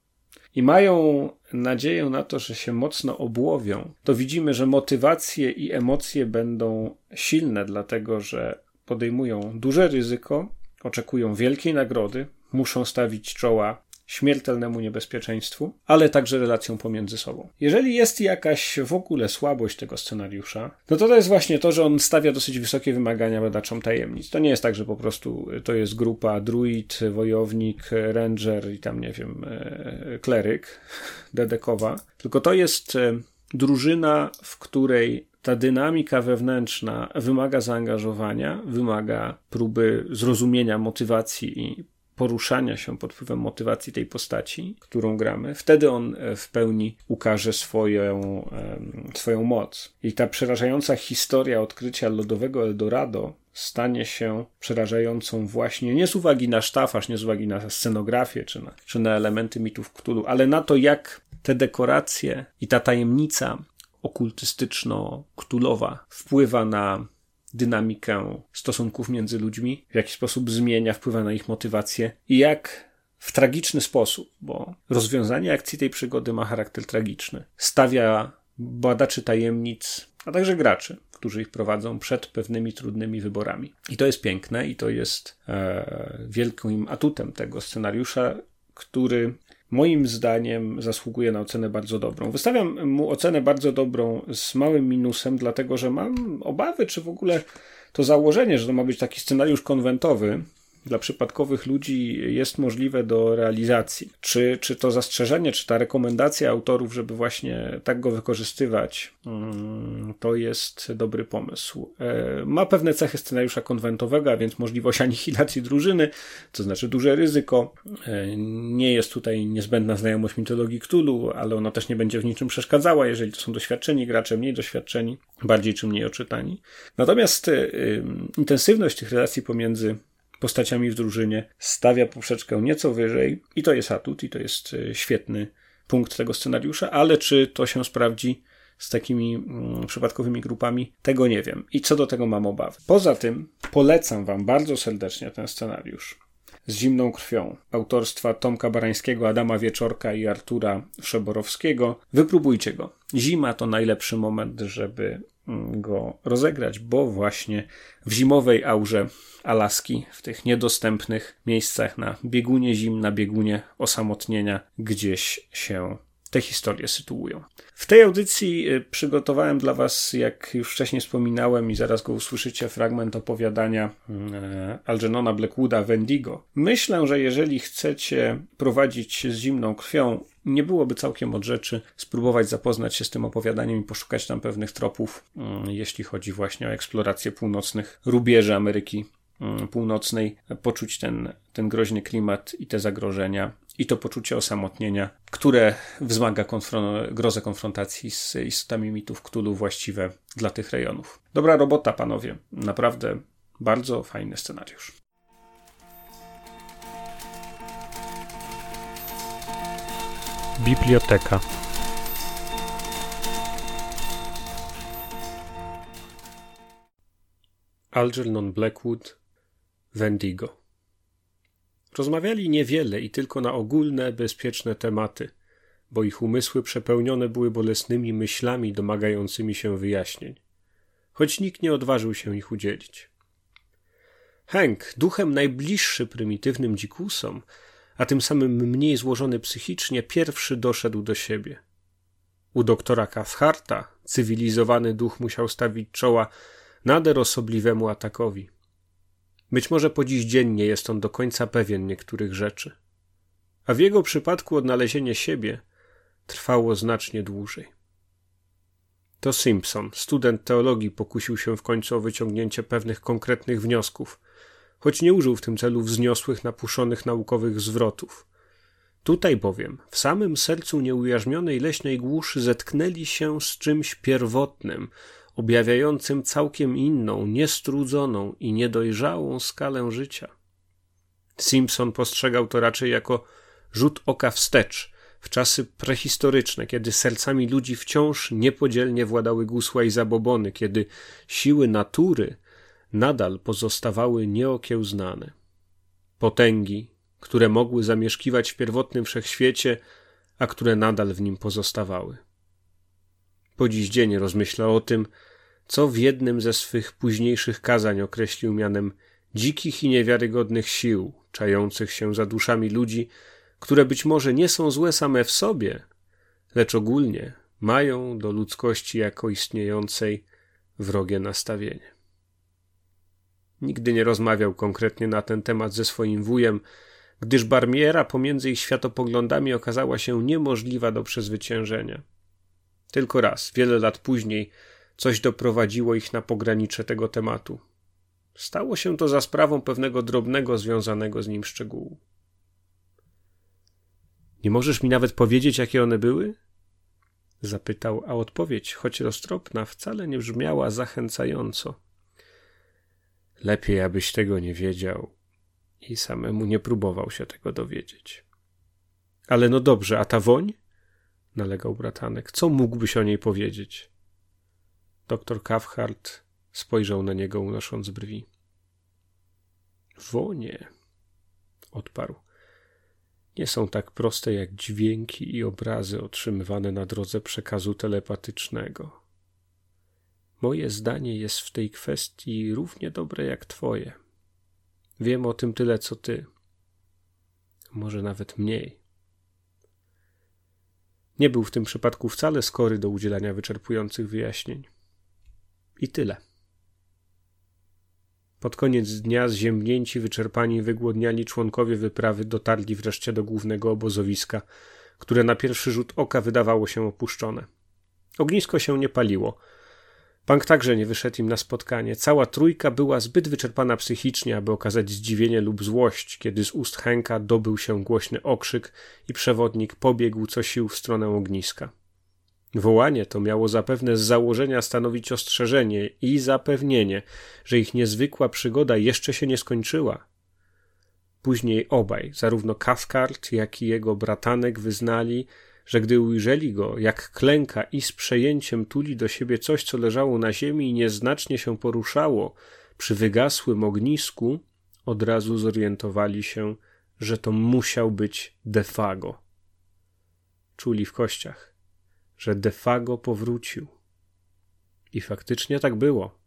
i mają nadzieję na to, że się mocno obłowią, to widzimy, że motywacje i emocje będą silne, dlatego że podejmują duże ryzyko, oczekują wielkiej nagrody, muszą stawić czoła śmiertelnemu niebezpieczeństwu, ale także relacją pomiędzy sobą. Jeżeli jest jakaś w ogóle słabość tego scenariusza, no to to jest właśnie to, że on stawia dosyć wysokie wymagania badaczom tajemnic. To nie jest tak, że po prostu to jest grupa druid, wojownik, ranger i tam nie wiem, e, kleryk dedekowa, tylko to jest e, drużyna, w której ta dynamika wewnętrzna wymaga zaangażowania, wymaga próby zrozumienia motywacji i poruszania się pod wpływem motywacji tej postaci, którą gramy, wtedy on e, w pełni ukaże swoją, swoją moc. I ta przerażająca historia odkrycia lodowego Eldorado stanie się przerażającą właśnie nie z uwagi na sztafaż, nie z uwagi na scenografię czy na, czy na elementy mitów Cthulhu, ale na to, jak te dekoracje i ta tajemnica okultystyczno-ktulowa wpływa na dynamikę stosunków między ludźmi, w jaki sposób zmienia, wpływa na ich motywację i jak w tragiczny sposób, bo rozwiązanie akcji tej przygody ma charakter tragiczny. Stawia badaczy tajemnic, a także graczy, którzy ich prowadzą przed pewnymi trudnymi wyborami. I to jest piękne i to jest e, wielkim atutem tego scenariusza, który moim zdaniem zasługuje na ocenę bardzo dobrą. Wystawiam mu ocenę bardzo dobrą z małym minusem, dlatego że mam obawy, czy w ogóle to założenie, że to ma być taki scenariusz konwentowy, dla przypadkowych ludzi jest możliwe do realizacji. Czy, czy to zastrzeżenie, czy ta rekomendacja autorów, żeby właśnie tak go wykorzystywać, mm, to jest dobry pomysł. E, ma pewne cechy scenariusza konwentowego, a więc możliwość anihilacji drużyny, to znaczy duże ryzyko. E, nie jest tutaj niezbędna znajomość mitologii Cthulhu, ale ona też nie będzie w niczym przeszkadzała, jeżeli to są doświadczeni gracze, mniej doświadczeni, bardziej czy mniej oczytani. Natomiast y, intensywność tych relacji pomiędzy postaciami w drużynie stawia poprzeczkę nieco wyżej i to jest atut i to jest y, świetny punkt tego scenariusza, ale czy to się sprawdzi z takimi mm, przypadkowymi grupami, tego nie wiem. I co do tego mam obawy. Poza tym polecam Wam bardzo serdecznie ten scenariusz z zimną krwią autorstwa Tomka Barańskiego, Adama Wieczorka i Artura Wszeborowskiego. Wypróbujcie go. Zima to najlepszy moment, żeby go rozegrać, bo właśnie w zimowej aurze Alaski, w tych niedostępnych miejscach na biegunie zim, na biegunie osamotnienia, gdzieś się te historie sytuują. W tej audycji y, przygotowałem dla Was, jak już wcześniej wspominałem, i zaraz go usłyszycie, fragment opowiadania y, Algenona Blackwooda Wendigo. Myślę, że jeżeli chcecie prowadzić z zimną krwią, nie byłoby całkiem od rzeczy spróbować zapoznać się z tym opowiadaniem i poszukać tam pewnych tropów, y, jeśli chodzi właśnie o eksplorację północnych rubieży Ameryki Północnej, poczuć ten, ten groźny klimat i te zagrożenia i to poczucie osamotnienia, które wzmaga konfron grozę konfrontacji z istotami mitów Cthulhu właściwe dla tych rejonów. Dobra robota, panowie. Naprawdę bardzo fajny scenariusz. Biblioteka. Algernon Blackwood Wendigo Rozmawiali niewiele i tylko na ogólne, bezpieczne tematy, bo ich umysły przepełnione były bolesnymi myślami domagającymi się wyjaśnień, choć nikt nie odważył się ich udzielić. Hank, duchem najbliższy prymitywnym dzikusom, a tym samym mniej złożony psychicznie, pierwszy doszedł do siebie. U doktora Cathharta cywilizowany duch musiał stawić czoła nader osobliwemu atakowi. Być może po dziś dzień nie jest on do końca pewien niektórych rzeczy. A w jego przypadku odnalezienie siebie trwało znacznie dłużej. To Simpson, student teologii, pokusił się w końcu o wyciągnięcie pewnych konkretnych wniosków, choć nie użył w tym celu wzniosłych, napuszonych naukowych zwrotów. Tutaj bowiem, w samym sercu nieujarzmionej leśnej głuszy, zetknęli się z czymś pierwotnym, objawiającym całkiem inną, niestrudzoną i niedojrzałą skalę życia. Simpson postrzegał to raczej jako rzut oka wstecz, w czasy prehistoryczne, kiedy sercami ludzi wciąż niepodzielnie władały gusła i zabobony, kiedy siły natury nadal pozostawały nieokiełznane. Potęgi, które mogły zamieszkiwać w pierwotnym wszechświecie, a które nadal w nim pozostawały. Po dziś dzień rozmyśla o tym, co w jednym ze swych późniejszych kazań określił mianem dzikich i niewiarygodnych sił, czających się za duszami ludzi, które być może nie są złe same w sobie, lecz ogólnie mają do ludzkości jako istniejącej wrogie nastawienie. Nigdy nie rozmawiał konkretnie na ten temat ze swoim wujem, gdyż barmiera pomiędzy ich światopoglądami okazała się niemożliwa do przezwyciężenia. Tylko raz, wiele lat później, coś doprowadziło ich na pogranicze tego tematu. Stało się to za sprawą pewnego drobnego związanego z nim szczegółu. Nie możesz mi nawet powiedzieć, jakie one były? Zapytał, a odpowiedź, choć roztropna, wcale nie brzmiała zachęcająco. Lepiej, abyś tego nie wiedział i samemu nie próbował się tego dowiedzieć. Ale no dobrze, a ta woń? Nalegał bratanek. Co mógłbyś o niej powiedzieć? Doktor Cathcart spojrzał na niego, unosząc brwi. Wonie, odparł. Nie są tak proste jak dźwięki i obrazy otrzymywane na drodze przekazu telepatycznego. Moje zdanie jest w tej kwestii równie dobre jak twoje. Wiem o tym tyle, co ty. Może nawet mniej. Nie był w tym przypadku wcale skory do udzielania wyczerpujących wyjaśnień. I tyle. Pod koniec dnia zziębnięci, wyczerpani, wygłodniali członkowie wyprawy dotarli wreszcie do głównego obozowiska, które na pierwszy rzut oka wydawało się opuszczone. Ognisko się nie paliło. Pank także nie wyszedł im na spotkanie. Cała trójka była zbyt wyczerpana psychicznie, aby okazać zdziwienie lub złość, kiedy z ust Henka dobył się głośny okrzyk i przewodnik pobiegł co sił w stronę ogniska. Wołanie to miało zapewne z założenia stanowić ostrzeżenie i zapewnienie, że ich niezwykła przygoda jeszcze się nie skończyła. Później obaj, zarówno Cathcart, jak i jego bratanek, wyznali, że gdy ujrzeli go, jak klęka i z przejęciem tuli do siebie coś, co leżało na ziemi i nieznacznie się poruszało przy wygasłym ognisku, od razu zorientowali się, że to musiał być Defago. Czuli w kościach, że Defago powrócił. I faktycznie tak było.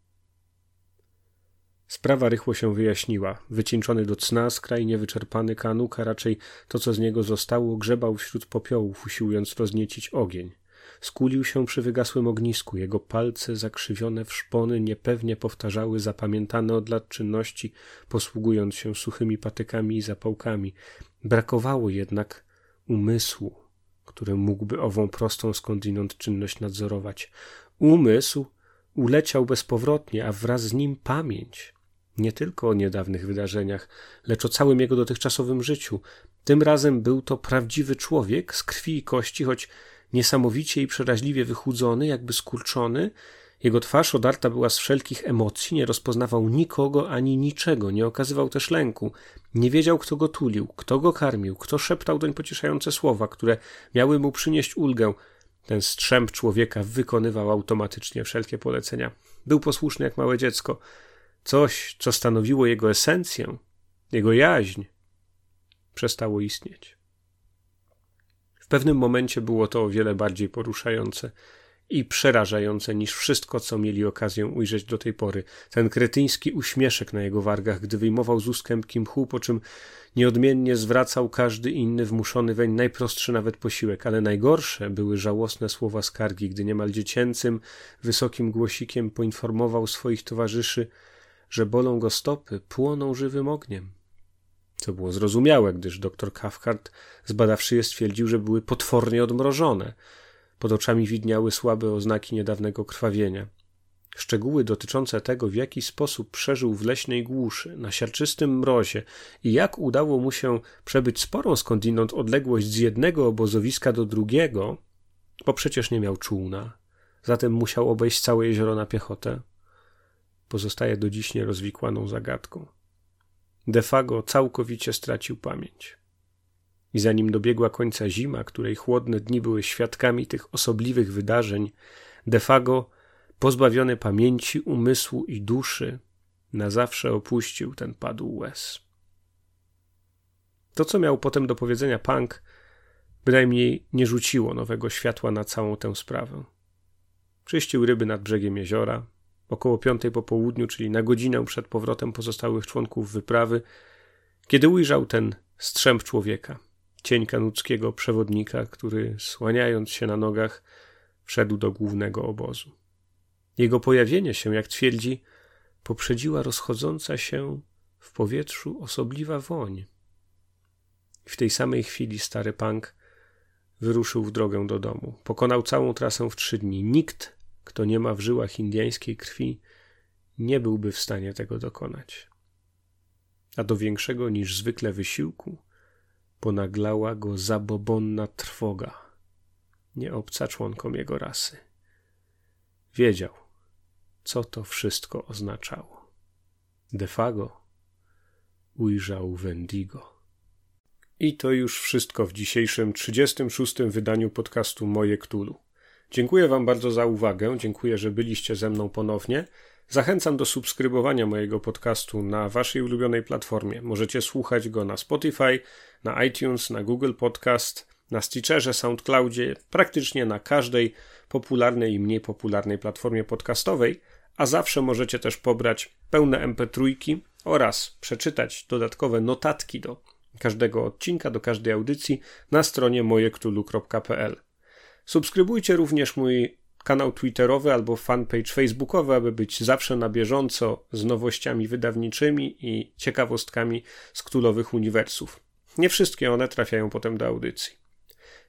Sprawa rychło się wyjaśniła. Wycieńczony do cna, skrajnie wyczerpany Kanuk, a raczej to, co z niego zostało, grzebał wśród popiołów, usiłując rozniecić ogień. Skulił się przy wygasłym ognisku. Jego palce, zakrzywione w szpony, niepewnie powtarzały zapamiętane od lat czynności, posługując się suchymi patykami i zapałkami. Brakowało jednak umysłu, który mógłby ową prostą skądinąd czynność nadzorować. Umysł uleciał bezpowrotnie, a wraz z nim pamięć nie tylko o niedawnych wydarzeniach, lecz o całym jego dotychczasowym życiu. Tym razem był to prawdziwy człowiek z krwi i kości, choć niesamowicie i przeraźliwie wychudzony, jakby skurczony. Jego twarz odarta była z wszelkich emocji, nie rozpoznawał nikogo ani niczego, nie okazywał też lęku. Nie wiedział, kto go tulił, kto go karmił, kto szeptał doń pocieszające słowa, które miały mu przynieść ulgę. Ten strzęp człowieka wykonywał automatycznie wszelkie polecenia. Był posłuszny jak małe dziecko. Coś, co stanowiło jego esencję, jego jaźń, przestało istnieć. W pewnym momencie było to o wiele bardziej poruszające i przerażające niż wszystko, co mieli okazję ujrzeć do tej pory. Ten kretyński uśmieszek na jego wargach, gdy wyjmował z ust kępki mchu, po czym nieodmiennie zwracał każdy inny wmuszony weń najprostszy nawet posiłek, ale najgorsze były żałosne słowa skargi, gdy niemal dziecięcym, wysokim głosikiem poinformował swoich towarzyszy, że bolą go stopy, płoną żywym ogniem. Co było zrozumiałe, gdyż doktor Cathcart, zbadawszy je, stwierdził, że były potwornie odmrożone. Pod oczami widniały słabe oznaki niedawnego krwawienia. Szczegóły dotyczące tego, w jaki sposób przeżył w leśnej głuszy, na siarczystym mrozie i jak udało mu się przebyć sporą skądinąd odległość z jednego obozowiska do drugiego, bo przecież nie miał czółna, zatem musiał obejść całe jezioro na piechotę, pozostaje do dziś nierozwikłaną zagadką. Defago całkowicie stracił pamięć. I zanim dobiegła końca zima, której chłodne dni były świadkami tych osobliwych wydarzeń, Defago, pozbawiony pamięci, umysłu i duszy, na zawsze opuścił ten padł łez. To, co miał potem do powiedzenia Punk, bynajmniej nie rzuciło nowego światła na całą tę sprawę. Czyścił ryby nad brzegiem jeziora, około piątej po południu, czyli na godzinę przed powrotem pozostałych członków wyprawy, kiedy ujrzał ten strzęp człowieka, cień kanuckiego przewodnika, który, słaniając się na nogach, wszedł do głównego obozu. Jego pojawienie się, jak twierdzi, poprzedziła rozchodząca się w powietrzu osobliwa woń. W tej samej chwili stary Pank wyruszył w drogę do domu. Pokonał całą trasę w trzy dni. Nikt kto nie ma w żyłach indyjskiej krwi, nie byłby w stanie tego dokonać. A do większego niż zwykle wysiłku ponaglała go zabobonna trwoga, nie obca członkom jego rasy. Wiedział, co to wszystko oznaczało. Defago ujrzał Wendigo. I to już wszystko w dzisiejszym 36. wydaniu podcastu Moje Ktulu. Dziękuję Wam bardzo za uwagę, dziękuję, że byliście ze mną ponownie. Zachęcam do subskrybowania mojego podcastu na Waszej ulubionej platformie. Możecie słuchać go na Spotify, na iTunes, na Google Podcast, na Stitcherze, SoundCloudzie, praktycznie na każdej popularnej i mniej popularnej platformie podcastowej, a zawsze możecie też pobrać pełne MP3 oraz przeczytać dodatkowe notatki do każdego odcinka, do każdej audycji na stronie mojektulu.pl. Subskrybujcie również mój kanał Twitterowy albo fanpage Facebookowy, aby być zawsze na bieżąco z nowościami wydawniczymi i ciekawostkami z królowych uniwersów. Nie wszystkie one trafiają potem do audycji.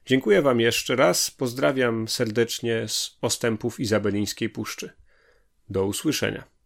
Dziękuję Wam jeszcze raz, pozdrawiam serdecznie z ostępów Izabelińskiej Puszczy. Do usłyszenia.